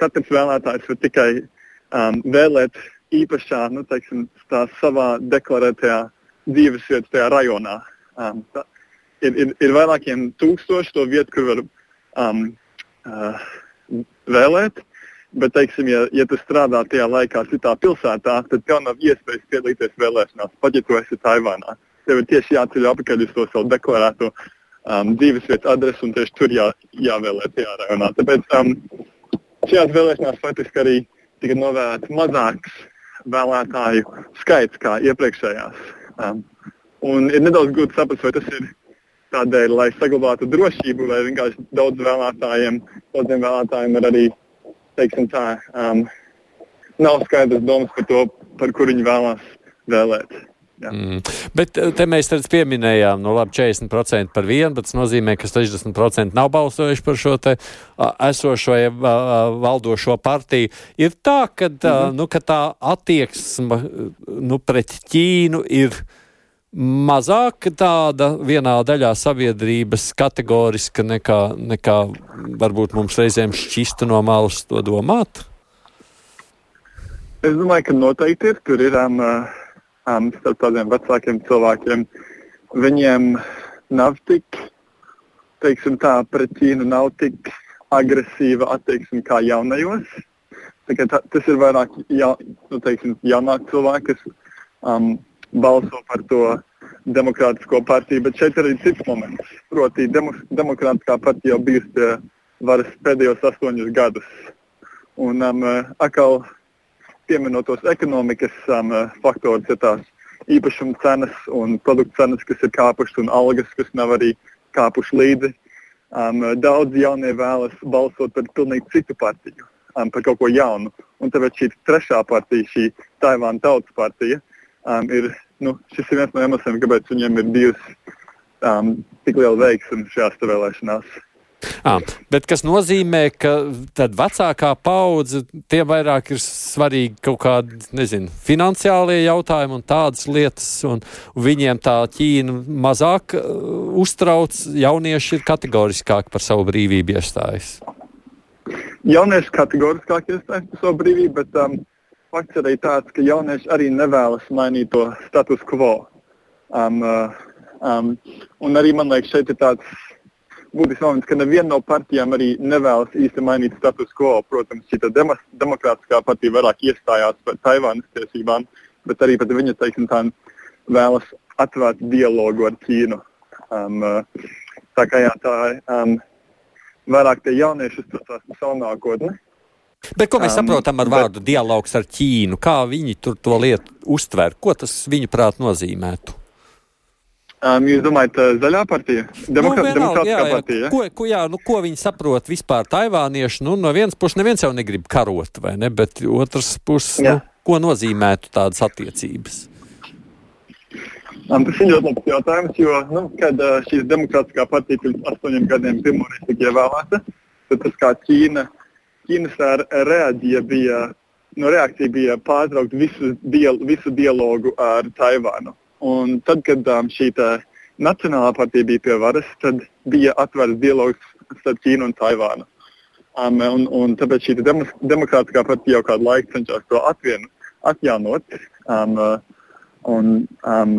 katrs vēlētājs var tikai um, vēlēt īpašā, nu, teiksim, savā deklarētajā dzīvesvietā, tajā rajonā. Um, tā, ir, ir, ir vairākiem tūkstoši to vietu, kur var um, uh, vēlēt. Bet, teiksim, ja, ja tu strādā tajā laikā citā pilsētā, tad tev nav iespējas piedalīties vēlēšanās, pat ja tu esi Taivānā. Tev ir tieši jāceļ atpakaļ uz to savu deklarēto um, dzīvesvietas adresi un tieši tur jā, jāvēlē tajā rajonā. Tāpēc um, šajās vēlēšanās faktiski arī tika novēlēts mazāks vēlētāju skaits kā iepriekšējās. Um, un ir nedaudz grūti saprast, vai tas ir tādēļ, lai saglabātu drošību, vai vienkārši daudz vēlētājiem, daudziem vēlētājiem ir arī, teiksim tā, um, nav skaidrs domas par to, par kur viņi vēlās vēlēt. Jā. Mm. Bet eh, te mēs redz pieminējām, nu labi, 40% par vienu, bet tas nozīmē, ka 60% nav balsojuši par šo te esošo, ja, valdošo partiju. Ir tā, ka, mm -hmm. nu, ka tā attieksme nu, pret Ķīnu ir mazāk tāda vienā daļā sabiedrības kategoriska nekā, nekā varbūt mums reizēm šķistu no malas to domāt? Es domāju, ka noteikti ir. Tur ir um, um, starp tādiem vecākiem cilvēkiem. Viņiem nav tik, teiksim, tā pret Ķīnu nav tik agresīva attieksme kā jaunajos. Tā, tas ir vairāk ja, nu, teiksim, jaunāki cilvēki, kas um, balso par to demokrātisko partiju, bet šeit arī cits moments. Proti, demo, demokrātiskā partija jau bijusi pie varas pēdējos astoņus gadus. Un um, atkal pieminot tos ekonomikas um, faktorus, ir tās īpašuma cenas un produktu cenas, kas ir kāpušas, un algas, kas nav arī kāpušas līdzi. Um, daudz jaunie vēlas balsot par pilnīgi citu partiju, um, par kaut ko jaunu. Un tāpēc šī trešā partija, šī Taivāna tautas partija, um, ir, nu, šis ir viens no iemesliem, kāpēc viņiem ir bijusi um, tik liela veiksme šajās vēlēšanās. À, bet kas nozīmē, ka tad vecākā paudze tiem vairāk ir svarīgi kaut kādi, nezinu, finansiālie jautājumi un tādas lietas, un, viņiem tā Ķīna mazāk uh, uztrauc, jaunieši ir kategoriskāki par savu brīvību iestājas. Jaunieši kategoriskāk iestājas par savu brīvību, bet um, fakts arī tāds, ka jaunieši arī nevēlas mainīt to status quo. Um, uh, um, un arī man liekas, šeit ir tāds būtisks moments, ka neviena no partijām arī nevēlas īsti mainīt status quo. Protams, šī demo, demokrātiskā partija vairāk iestājās par Taivānas tiesībām, bet arī pat viņa teiksim, tā, vēlas atvērt dialogu ar Ķīnu. Um, uh, tā kā jā, tā um, vairāk tie jaunieši uzskatās par savu nākotni. Bet ko mēs Um, saprotam ar bet- vārdu dialogs ar Ķīnu? Kā viņi tur to lietu uztver? Ko tas viņu prāt nozīmētu? Um, jūs domājat, zaļā partija? Demokrā vienalga, demokrātiskā jā, jā. partija? ja? Ko, ko, jā, nu, ko viņi saprot vispār taivānieši? Nu, no vienas puses, neviens jau negrib karot, vai ne? Bet otrs puses, nu, ko nozīmētu tādas attiecības? Um, tas ir ļoti labs jautājums, jo, nu, kad uh, šīs demokrātiskā partija pirms astoņiem gadiem pirmoreiz tika ievēlēta, tad tas kā Ķīna, Ķīnas reaģija bija, no reakcija bija pārtraukt visu, dial, visu dialogu ar Taivānu. Un tad, kad um, šī Nacionālā partija bija pie varas, tad bija atvērts dialogs starp Ķīnu un Taivānu. Um, un, un tāpēc šī demo, demokrātiskā partija jau kādu laiku cenšas to atvienu, atjaunot. Um, un, um,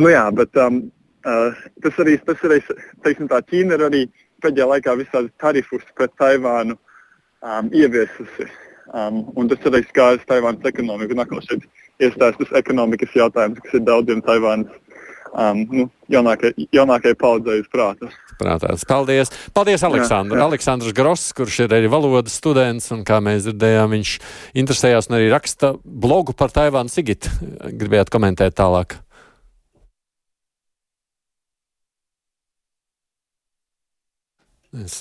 nu jā, bet um, uh, tas arī, tas arī teiksim, tā, Ķīna ir arī pēdējā laikā visādi tarifus pret Taivānu um, ieviesusi. Um, un tas arī skārs Taivānas ekonomiku. Nākamais šeit iestājas tas ekonomikas jautājums, kas ir daudziem Taivānas um, nu, jaunākajai jaunākai paudzei uz prāta. Prātās. Paldies! Paldies, Aleksandrs! Aleksandrs Gross, kurš ir arī valodas students, un kā mēs dzirdējām, viņš interesējās un arī raksta blogu par Taivānu Sigit. Gribējāt komentēt tālāk?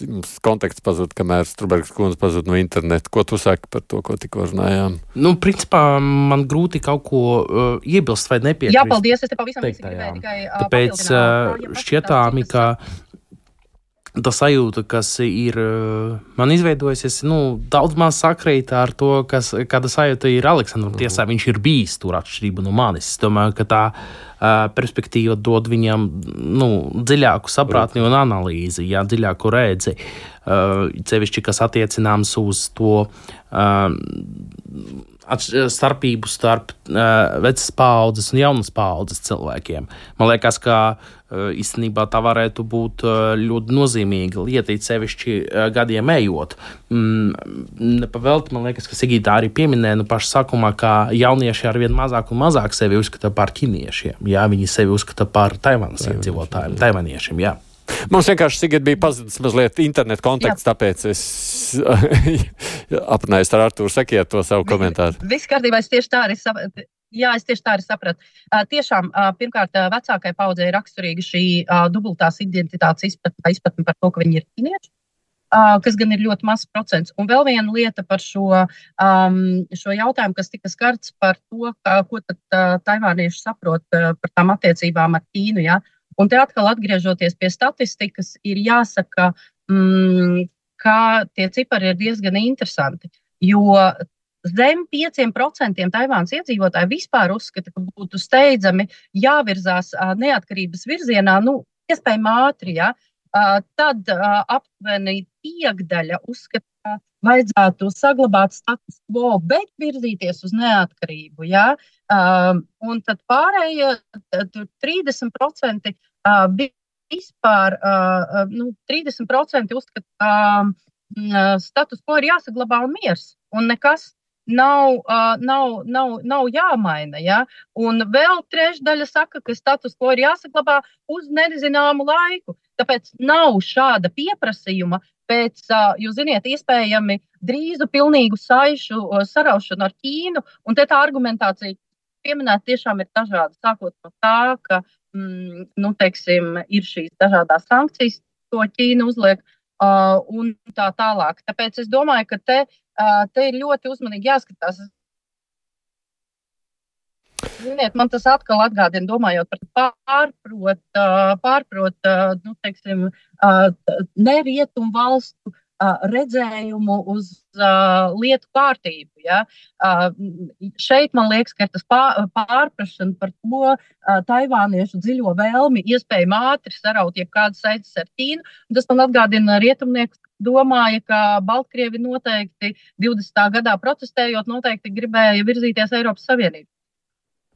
Mums konteksts pazūd, kamēr Strunbergs kundze pazūd no interneta. Ko tu saki par to, ko tikko runājām? Nu, principā man grūti kaut ko uh, iebilst vai nepiekrist. Jā, paldies. Es te pavisam jā. gribēju tikai uh, Tāpēc uh, šķietāmi, ka tā sajūta, kas ir uh, man izveidojusies, nu, daudz maz sakrīt ar to, kas, kāda sajūta ir Aleksandram. Tiesā viņš ir bijis tur atšķirība no manis. Es domāju, ka tā uh, perspektīva dod viņam nu, dziļāku sapratni un analīzi, jā, dziļāku redzi. Cevišķi, kas attiecināms uz to. Uh, starpību starp uh, vecas paudzes un jaunas paudzes cilvēkiem. Man liekas, ka uh, īstenībā tā varētu būt uh, ļoti nozīmīga lieta, sevišķi uh, gadiem ejot. Mm, Nepavēlti, man liekas, ka Sigītā arī pieminēja nu, pašā sākumā, ka jaunieši ar vien mazāk un mazāk sevi uzskata par ķīniešiem. Jā, viņi sevi uzskata par Taivānas iedzīvotājiem, taivāniešiem. Jā. Mums vienkārši Sigrid bija pazudis mazliet internetu konteksts, Jā. tāpēc es aprunājos ar Artūru Sekiet to savu komentāru. Viss kārtībā, es tieši tā arī sapratu. Jā, es tieši tā arī sapratu. Uh, tiešām, uh, pirmkārt, uh, vecākai paudzei ir raksturīga šī uh, dubultās identitātes izpratne, izpratne par to, ka viņi ir ķīnieši. Uh, kas gan ir ļoti mazs procents. Un vēl viena lieta par šo, um, šo jautājumu, kas tika skarts par to, kā, ko tad uh, taivānieši saprot uh, par tām attiecībām ar Ķīnu. Ja? Un te atkal atgriežoties pie statistikas, ir jāsaka, mm, ka tie cipari ir diezgan interesanti. Jo zem 5% Taivānas iedzīvotāji vispār uzskata, ka būtu steidzami jāvirzās neatkarības virzienā, nu, iespējami ātri. Ja? Tad aptuveni piekdaļa uzskata, ka vajadzētu saglabāt status quo, bet virzīties uz neatkarību. Ja? Un tad pārējie 30% vispār nu, 30% uzskata, ka status quo ir jāsaglabā un miers. Un nekas nav, uh, nav, nav, nav jāmaina. Ja? Un vēl trešdaļa saka, ka status quo ir jāsaglabā uz nezināmu laiku. Tāpēc nav šāda pieprasījuma pēc, jūs zināt, iespējami drīzu pilnīgu saišu saraušanu ar Ķīnu. Un te tā argumentācija pieminēta tiešām ir dažāda. Sākot no tā, ka mm, nu, teiksim, ir šīs dažādas sankcijas, ko Ķīna uzliek. Uh, un tā tālāk. Tāpēc es domāju, ka te, uh, te ir ļoti uzmanīgi jāskatās. Ziniet, man tas atkal atgādina, domājot par pārprot, pārprot nu, teiksim, nerietumu valstu redzējumu uz lietu kārtību. Ja? Šeit man liekas, ka tas pārprašana par to taivāniešu dziļo vēlmi, iespējami ātri saraut jebkādas saites ar Ķīnu. Tas man atgādina rietumniekus. Domāju, ka Baltkrievi noteikti 20. gadā protestējot, noteikti gribēja virzīties Eiropas Savienībā.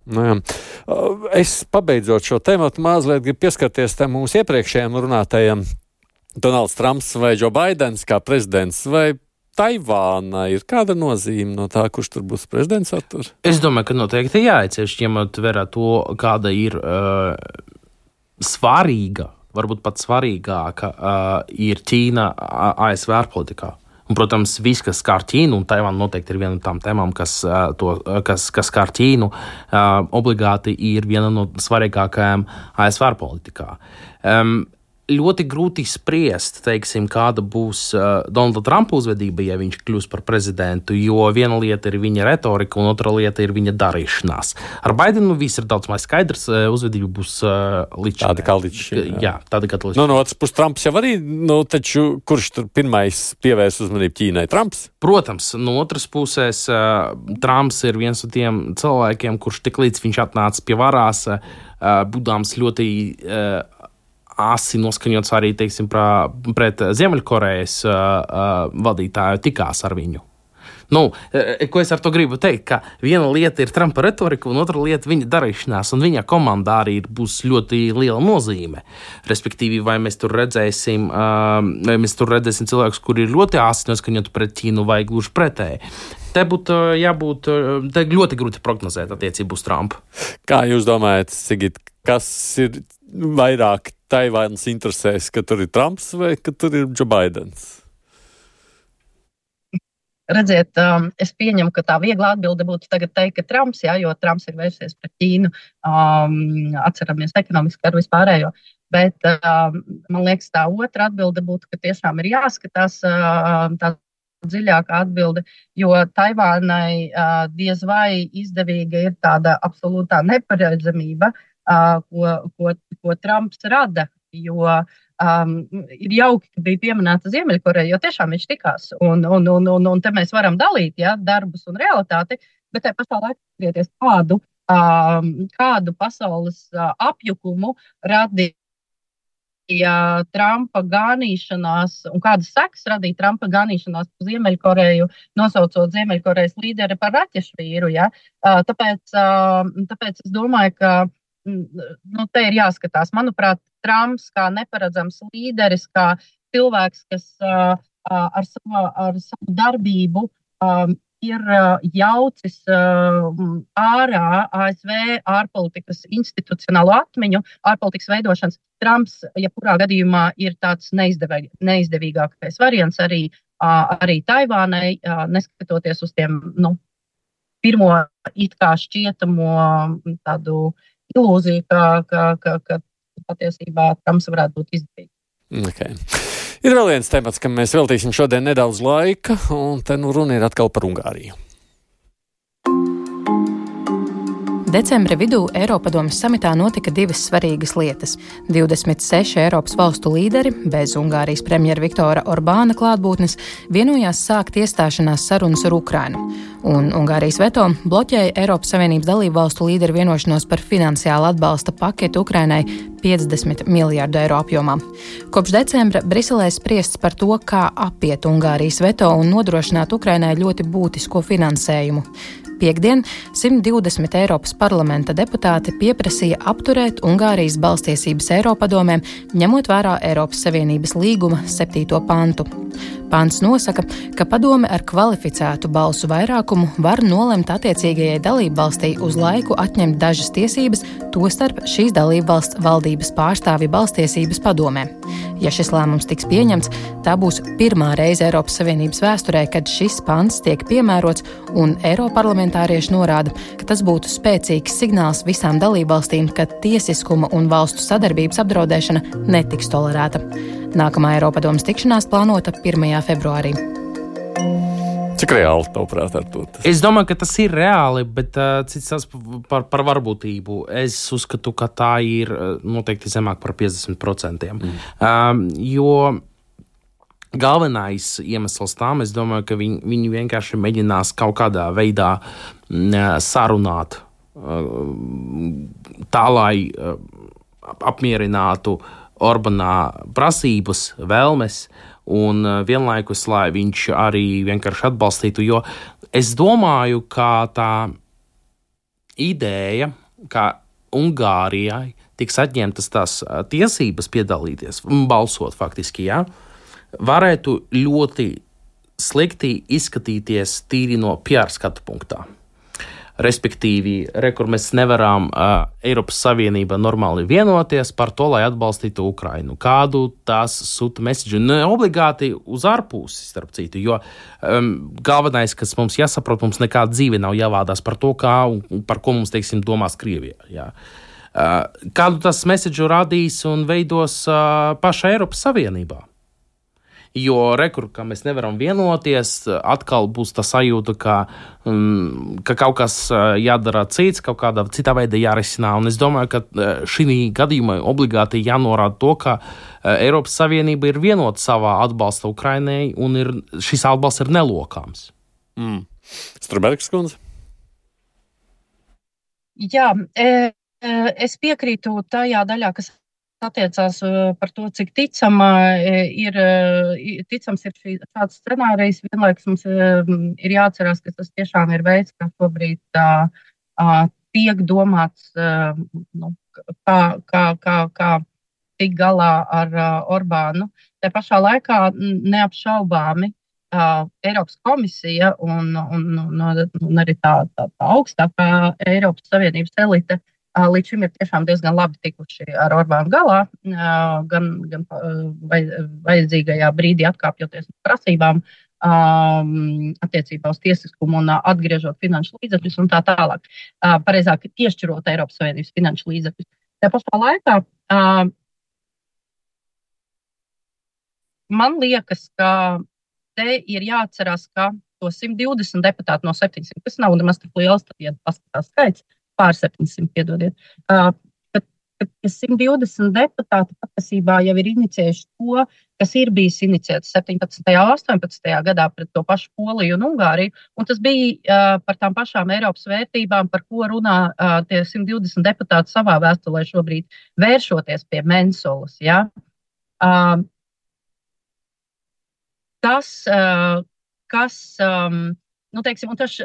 Nu, jā. es pabeidzot šo tēmu, mazliet gribu pieskarties tam mūsu iepriekšējiem runātajiem Donalds Trumps vai Joe Bidenis kā prezidents, vai Taivāna ir kāda nozīme no tā, kurš tur būs prezidents? Artur? Es domāju, ka noteikti jāiecieš, ņemot vērā to, kāda ir uh, svarīga, varbūt pat svarīgāka uh, ir Ķīna ASV ārpolitikā. Un, protams, viss, kas skar Ķīnu, un Taivāna noteikti ir viena no tām tēmām, kas, to, kas, kas skar Ķīnu, obligāti ir viena no svarīgākajām ASV ārpolitikā. Um, ļoti grūti spriest, teiksim, kāda būs uh, Donalda Trumpa uzvedība, ja viņš kļūs par prezidentu. Jo viena lieta ir viņa retorika, un otra lieta ir viņa darīšanās. Ar Baidenu viss ir daudz maz skaidrs. Uh, uzvedība būs uh, līdz tāda kā līdz šim. Jā, jā tāda kā līdz šim. Nu, no otras puses, Trumps jau arī, nu, taču kurš tur pirmais pievērs uzmanību Ķīnai? Trumps? Protams, no otras puses, uh, Trumps ir viens no tiem cilvēkiem, kurš tik līdz viņš atnāca pie varās, uh, būdams ļoti. Uh, asi noskaņots arī teiksim, pra, pret Ziemeļkorejas uh, uh, vadītāju, tikās ar viņu. Nu, e, ko es ar to gribu teikt? Ka viena lieta ir Trumpa retorika, un otra lieta - viņa darīšanās, un viņa komandā arī būs ļoti liela nozīme. Respektīvi, vai mēs tur redzēsim, vai mēs tur redzēsim cilvēkus, kuri ir ļoti āsi noskaņoti pret Ķīnu, vai gluži pretēji. Te būtu jābūt te ļoti grūti prognozēt attiecību uz Trumpu. Kā jūs domājat, Sigit, kas ir vairāk Taivānas interesēs, ka tur ir Trumps vai ka tur ir Džo Baidens? Redziet, um, es pieņemu, ka tā viegla atbilde būtu tagad teikt, ka Trumps, jā, jo Trumps ir vērsies pret Ķīnu, um, atceramies ekonomiski ar vispārējo. Bet um, man liekas, tā otra atbilde būtu, ka tiešām ir jāskatās uh, tā dziļāka atbilde, jo Taivānai uh, diez vai izdevīga ir tāda absolūtā neparedzamība, uh, ko, ko, ko Trumps rada. Jo um, ir jauki, ka bija pieminēta Ziemeļkoreja, jo tiešām viņš tikās. Un, un, un, un, un te mēs varam dalīt ja, darbus un realitāti, bet te pašā laikā skatīties, kādu, um, kādu pasaules uh, apjukumu radīja. Ja Trumpa ganīšanās, un kādas sekas radīja Trumpa ganīšanās par Ziemeļkoreju, nosaucot Ziemeļkorejas līderi par raķešu vīru. Ja? Tāpēc, tāpēc es domāju, ka nu, te ir jāskatās. Manuprāt, Trumps kā neparedzams līderis, kā cilvēks, kas uh, ar, savu, ar savu darbību um, ir jaucis uh, ārā ASV ārpolitikas institucionālo atmiņu, ārpolitikas veidošanas. Trumps, jebkurā gadījumā, ir tāds neizdevīg, neizdevīgākais variants arī, uh, arī Taivānai, uh, neskatoties uz tiem nu, pirmo it kā šķietamo tādu ilūziju, ka, ka, ka, ka patiesībā tam varētu būt izdevīgi. Okay. Ir vēl viens temats, kam mēs veltīsim šodien nedaudz laika, un te nu runa ir atkal par Ungāriju. Decembra vidū Eiropadomes samitā notika divas svarīgas lietas. 26 Eiropas valstu līderi, bez Ungārijas premjera Viktora Orbāna klātbūtnes, vienojās sākt iestāšanās sarunas ar Ukrainu. Un Ungārijas veto bloķēja Eiropas Savienības dalību valstu līderu vienošanos par finansiālu atbalsta paketu Ukrainai 50 miljārdu eiro apjomā. Kopš decembra Briselē spriests par to, kā apiet Ungārijas veto un nodrošināt Ukrainai ļoti būtisko finansējumu. Piektdien 120 Eiropas parlamenta deputāti pieprasīja apturēt Ungārijas balstiesības Eiropadomēm, ņemot vērā Eiropas Savienības līguma 7. pantu. Pants nosaka, ka padome ar kvalificētu balsu vairākumu var nolemt attiecīgajai dalībvalstī uz laiku atņemt dažas tiesības, tostarp šīs dalībvalsts valdības pārstāvju balstiesības padomē. Ja šis lēmums tiks pieņemts, tā būs pirmā reize Eiropas Savienības vēsturē, kad šis pants tiek piemērots, un Eiroparlamentārieši norāda, ka tas būtu spēcīgs signāls visām dalībvalstīm, ka tiesiskuma un valstu sadarbības apdraudēšana netiks tolerēta. Nākamā Eiropadomas tikšanās plānota 1. februārī. Cik reāli tavuprāt ar to? Tas? Es domāju, ka tas ir reāli, bet uh, cits tas par, par varbūtību. Es uzskatu, ka tā ir noteikti zemāk par 50%. Mm. Um, jo galvenais iemesls tam, es domāju, ka viņi, viņi vienkārši mēģinās kaut kādā veidā uh, sarunāt uh, tā, lai uh, apmierinātu uh, Orbanā prasības, vēlmes, un uh, vienlaikus, lai viņš arī vienkārši atbalstītu. Jo es domāju, ka tā ideja, ka Ungārijai tiks atņemtas tās uh, tiesības piedalīties balsot faktiski, jā, varētu ļoti slikti izskatīties tīri no PR skatu punktā. Respektīvi, re, kur mēs nevaram uh, Eiropas Savienība normāli vienoties par to, lai atbalstītu Ukrainu. Kādu tās sūta mēsīju? Ne obligāti uz ārpusi, starp citu, jo um, galvenais, kas mums jāsaprot, mums nekāda dzīve nav jāvādās par to, kā un par ko mums, teiksim, domās Krievija. Jā. Uh, kādu tas mēsīju radīs un veidos uh, paša Eiropas Savienībā? Jo rekur, ka mēs nevaram vienoties, atkal būs tā sajūta, ka, um, ka kaut kas jādara cits, kaut kādā citā veidā jārisina. Un es domāju, ka šī gadījumā obligāti jānorāda to, ka Eiropas Savienība ir vienota savā atbalsta Ukrainai, un ir, šis atbalsts ir nelokāms. Mm. Strunbergs kundze. Jā, e, es piekrītu tajā daļā, kas attiecās par to, cik ticama ir, ticams ir šī, šāds scenārijs. Vienlaikus mums ir jāatcerās, ka tas tiešām ir veids, kā šobrīd tā, tiek domāts, nu, kā, kā, kā, kā tikt galā ar Orbānu. Tā pašā laikā neapšaubāmi uh, Eiropas komisija un, un, un, un arī tā, tā, tā augstākā Eiropas Savienības elite uh, līdz šim ir tiešām diezgan labi tikuši ar Orbānu galā, uh, gan, gan vajadzīgajā brīdī atkāpjoties no prasībām. Um, attiecībā uz tiesiskumu un uh, atgriežot finanšu līdzekļus un tā tālāk. Uh, pareizāk, piešķirot Eiropas Savienības finanšu līdzekļus. Tā pašā laikā uh, man liekas, ka te ir jāatcerās, ka to 120 deputātu no 700, tas nav nemaz tik liels, tad, ja paskatās skaits, pār 700, piedodiet. Uh, ka, ka 120 deputāti patiesībā jau ir inicijējuši to, kas ir bijis inicijēts 17. un 18. gadā pret to pašu Poliju un Ungāriju. Un tas bija uh, par tām pašām Eiropas vērtībām, par ko runā uh, tie 120 deputāti savā vēstulē šobrīd, vēršoties pie Mensolas. Ja? Uh, tas, kas, nu, teiksim, tas,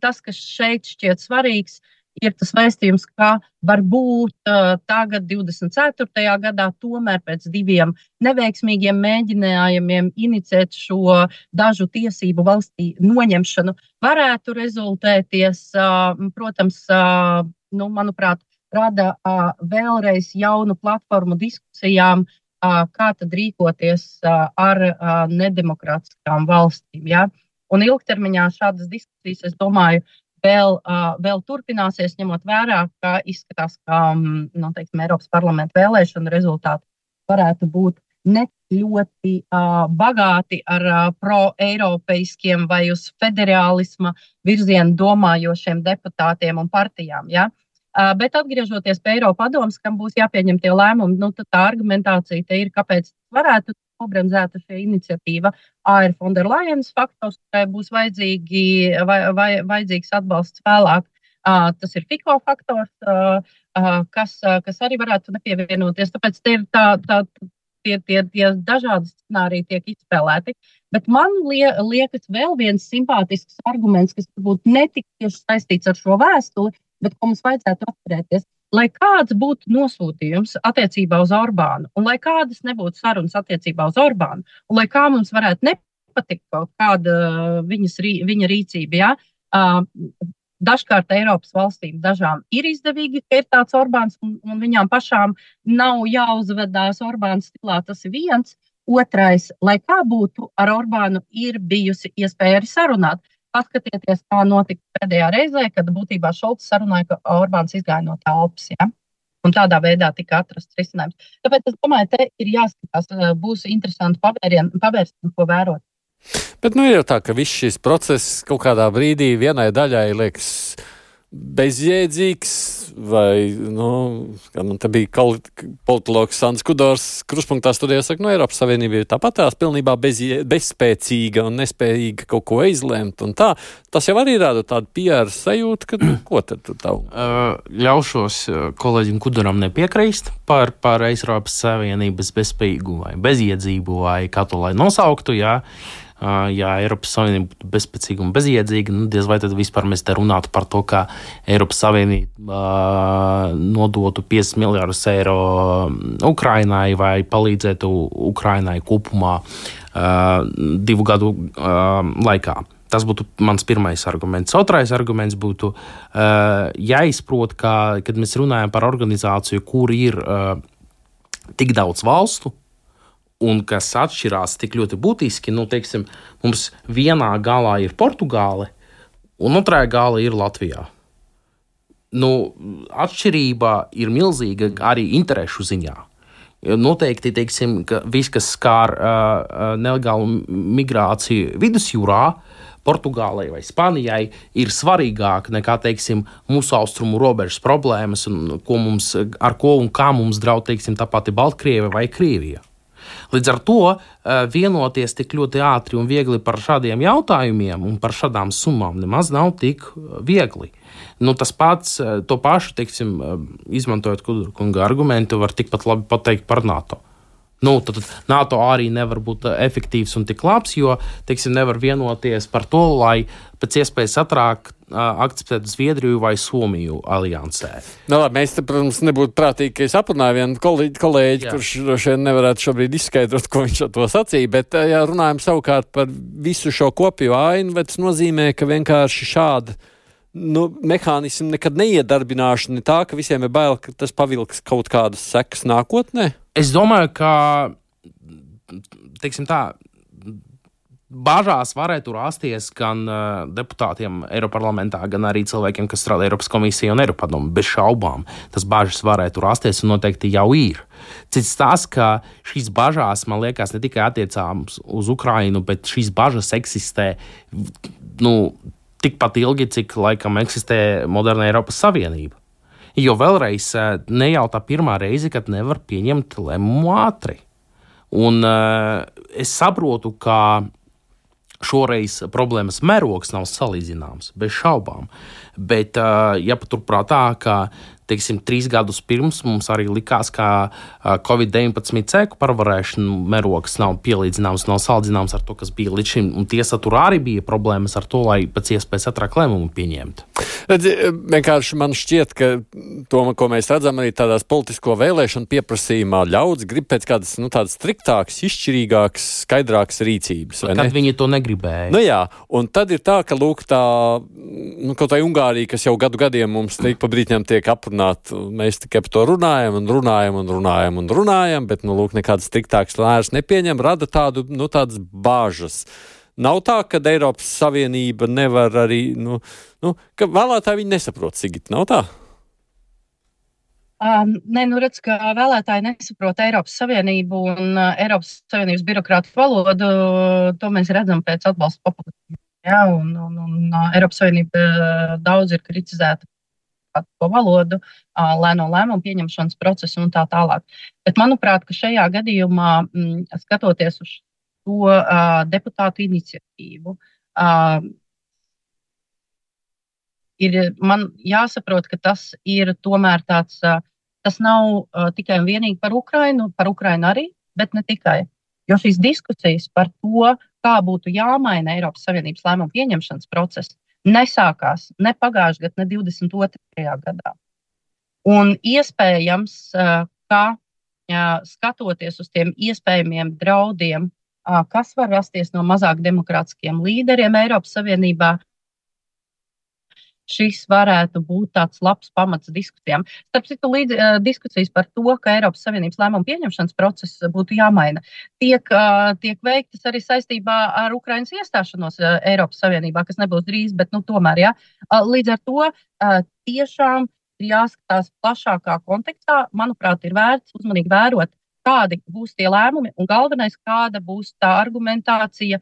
tas, kas šeit šķiet svarīgs, ir tas vēstījums, ka varbūt tagad, 24. gadā, tomēr pēc diviem neveiksmīgiem mēģinājumiem inicēt šo dažu tiesību valstī noņemšanu, varētu rezultēties, protams, nu, manuprāt, rada vēlreiz jaunu platformu diskusijām kā tad rīkoties ar nedemokrātiskām valstīm. Ja? Un ilgtermiņā šādas diskusijas, es domāju, vēl, vēl turpināsies, ņemot vērā, ka izskatās, ka nu, teiksim, Eiropas parlamenta vēlēšana rezultāti varētu būt ne ļoti uh, bagāti ar uh, pro-eiropeiskiem vai uz federālisma virzienu domājošiem deputātiem un partijām. Ja? Bet atgriežoties pie Eiropas padomus, kam būs jāpieņem tie lēmumi, nu, tā argumentācija te ir, kāpēc varētu nobremzēta šī iniciatīva. A ir Fonderlajens faktors, ka būs vajadzīgi, vai, vai, vajadzīgs atbalsts vēlāk. Uh, tas ir FICO faktors, uh, uh, kas, uh, kas arī varētu nepievienoties. Tāpēc tie ir tā, tā, tie, tie, tie dažādi scenāriji tiek izspēlēti. Bet man lie, liekas, vēl viens simpātisks arguments, kas varbūt netik tieši saistīts ar šo vēstuli, bet ko mums vajadzētu atcerēties. Lai kāds būtu nosūtījums attiecībā uz Orbānu, un lai kādas nebūtu sarunas attiecībā uz Orbānu, un lai kā mums varētu nepatikt kaut kāda viņas, viņa rīcība, ja, uh, dažkārt Eiropas valstīm dažām ir izdevīgi, ka ir tāds Orbāns, un, un viņām pašām nav jāuzvedās Orbāna stilā. Tas ir viens. Otrais, lai kā būtu, ar Orbānu ir bijusi iespēja arī sarunāt. Paskatieties, kā notika pēdējā reizē, kad būtībā Šolts sarunāja, ka Orbāns izgāja no telpas. Ja? Un tādā veidā tika atrasts risinājums. Tāpēc es domāju, te ir jāskatās, būs interesanti pavērst un ko vērot. Bet nu ir jau tā, ka viss šis process kaut kādā brīdī vienai daļai liekas bezjēdzīgs, vai, nu, man te bija politologs Sants Kudors, kruspunktā studijā saka, nu, Eiropas Savienība ir tāpat tās pilnībā bezjē, bezspēcīga un nespējīga kaut ko izlemt, tā, tas jau arī rāda tādu pieru sajūtu, ka, nu, ko tad tu tavu? Ļaušos kolēģim Kudoram nepiekrīst par, par Eiropas Savienības bezspējīgu vai bezjēdzību vai kā to lai nosauktu, jā. Ja Eiropas Savienība būtu bezspēcīga un bezjēdzīga, nu, diez vai tad vispār mēs te runātu par to, ka Eiropas Savienība nodotu 50 miljardus eiro Ukrainai vai palīdzētu Ukrainai kopumā divu gadu laikā. Tas būtu mans pirmais arguments. Otrais arguments būtu uh, jāizprot, ka, kad mēs runājam par organizāciju, kur ir uh, tik daudz valstu, un kas atšķirās tik ļoti būtiski, nu, teiksim, mums vienā galā ir Portugāle, un otrajā galā ir Latvija. Nu, atšķirība ir milzīga arī interešu ziņā. Noteikti, teiksim, ka viss, kas skār uh, nelegālu migrāciju vidusjūrā, Portugālei vai Spānijai, ir svarīgāk nekā teiksim, mūsu austrumu robežas problēmas, un ko mums, ar ko un kā mums draud teiksim, tā pati Baltkrievija vai Krievija. Līdz ar to vienoties tik ļoti ātri un viegli par šādiem jautājumiem un par šādām summām nemaz nav tik viegli. Nu, tas pats, to pašu, teiksim, izmantojot Kudrkunga argumentu, var tikpat labi pateikt par NATO. Nu, tad NATO arī nevar būt efektīvs un tik labs, jo teiksim, nevar vienoties par to, lai pēc iespējas ātrāk akceptētu Zviedriju vai Somiju aliansē. Nu, labi, mēs, te, protams, nebūtu prātīgi, ka es aprunāju vienu kolēģi, kolēģi Jā. kurš droši vien nevarētu šobrīd izskaidrot, ko viņš ar to sacīja, bet, ja runājam savukārt par visu šo kopiju ainu, tas nozīmē, ka vienkārši šāda nu, mehānismu nekad neiedarbināšana, tā ka visiem ir bail, ka tas pavilks kaut kādas sekas nākotnē? Es domāju, ka teiksim tā. Bažās varētu rasties gan uh, deputātiem Eiroparlamentā, gan arī cilvēkiem, kas strādā Eiropas komisijā un Eiropadomu. Bez šaubām tas bažas varētu rasties un noteikti jau ir. Cits tas, ka šīs bažas, man liekas, ne tikai attiecāmas uz Ukrajinu, bet šīs bažas eksistē nu, tikpat ilgi, cik laikam eksistē moderna Eiropas Savienība. Jo vēlreiz ne jau tā pirmā reize, kad nevar pieņemt lēmumu ātri. Un uh, es saprotu, ka šoreiz problēmas mērogs nav salīdzināms, bez šaubām. Bet uh, jāpaturprātā, ka teiksim, trīs gadus pirms mums arī likās, ka Covid-19 cēku pārvarēšana mērogs nav pielīdzināms, nav salīdzināms ar to, kas bija līdz šim. Un tiesa tur arī bija problēmas ar to, lai pēc iespējas ātrāk lēmumu pieņemtu. Redzi, vienkārši man šķiet, ka to, ko mēs redzam arī tādās politisko vēlēšanu pieprasījumā, ļaudis grib pēc kādas nu, tādas striktākas, izšķirīgākas, skaidrākas rīcības. Kad ne? viņi to negribēja. Nu, jā, un tad ir tā, ka lūk, tā, nu, kaut tā Ungārija, kas jau gadu gadiem mums pa brītņām tiek aprunāta runāt. Mēs tikai par to runājam, un runājam, un runājam, un runājam, bet, nu, lūk, nekādas striktākas lēras nepieņem, rada tādu, nu, tādas bāžas. Nav tā, ka Eiropas Savienība nevar arī, nu, nu ka vēlētāji viņi nesaprot, Sigit, nav tā? Um, nē, nu redz, ka vēlētāji nesaprot Eiropas Savienību un uh, Eiropas Savienības birokrātu valodu. To mēs redzam pēc atbalsta populisma. Ja, un, un, un uh, Eiropas Savienība uh, daudz ir kritizēta to valodu, lēno lēmumu pieņemšanas procesu un tā tālāk. Bet manuprāt, ka šajā gadījumā, mm, skatoties uz to deputātu iniciatīvu, ir man jāsaprot, ka tas ir tomēr tāds, tas nav tikai un vienīgi par Ukrainu, par Ukrainu arī, bet ne tikai. Jo šīs diskusijas par to, kā būtu jāmaina Eiropas Savienības lēmumu pieņemšanas process, nesākās ne pagājušajā gadā, ne 22. gadā. Un iespējams, ka skatoties uz tiem iespējamiem draudiem, kas var rasties no mazāk demokrātiskiem līderiem Eiropas Savienībā, šis varētu būt tāds labs pamats diskusijām. Starp citu, līdz uh, diskusijas par to, ka Eiropas Savienības lēmumu pieņemšanas process būtu jāmaina, tiek, uh, tiek veiktas arī saistībā ar Ukraiņas iestāšanos uh, Eiropas Savienībā, kas nebūs drīz, bet nu, tomēr, ja. Uh, līdz ar to uh, tiešām ir jāskatās plašākā kontekstā. Manuprāt, ir vērts uzmanīgi vērot, kādi būs tie lēmumi un galvenais, kāda būs tā argumentācija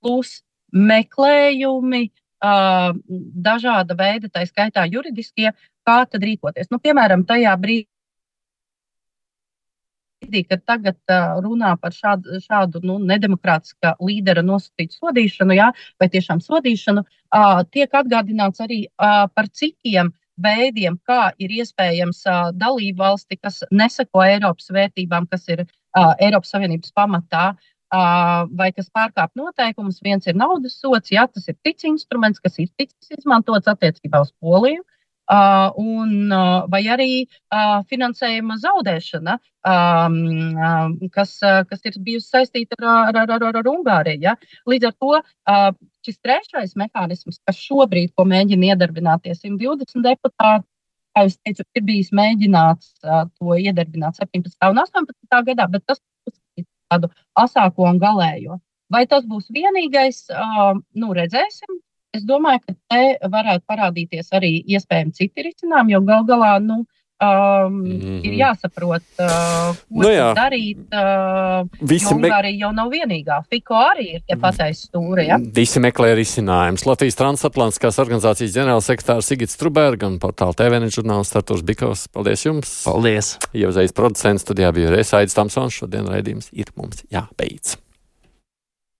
plus meklējumi, dažāda veida, tā skaitā juridiskie, kā tad rīkoties. Nu, piemēram, tajā brīdī, kad tagad runā par šādu, šādu nu, nedemokrātiskā līdera nosacītu sodīšanu, jā, vai tiešām sodīšanu, tiek atgādināts arī par citiem veidiem, kā ir iespējams dalību valsti, kas neseko Eiropas vērtībām, kas ir Eiropas Savienības pamatā, vai kas pārkāpj noteikumus. Viens ir naudas sots, ja tas ir cits instruments, kas ir ticis izmantots attiecībā uz Poliju. Uh, un, uh, vai arī uh, finansējuma zaudēšana, um, uh, kas, uh, kas ir bijusi saistīta ar, ar, ar, ar, ar Ungāriju. Ja? Līdz ar to uh, šis trešais mehānisms, kas šobrīd mēģina iedarbināties 120 deputāti, kā jau teicu, ir bijis mēģināts uh, to iedarbināt 17. un 18. gadā, bet tas tādu asāko un galējo. Vai tas būs vienīgais, uh, nu, redzēsim. Es domāju, ka te varētu parādīties arī iespējami citi risinājumi, jo gal galā nu, um, mm. -hmm. ir jāsaprot, uh, ko Nu jā. darīt. Uh, Visi jo me- Ungārija jau nav vienīgā. Fiko arī ir tie pateicis stūri. Ja? Visi meklē risinājumus. Latvijas transatlantiskās organizācijas ģenerālsekretārs Sigits Truberg un portāla TVN žurnālists Artūrs Bikovs. Paldies jums! Paldies! Uzreiz producents studijā bija Resaidis Tamsons. Šodien raidījums ir mums jābeidz.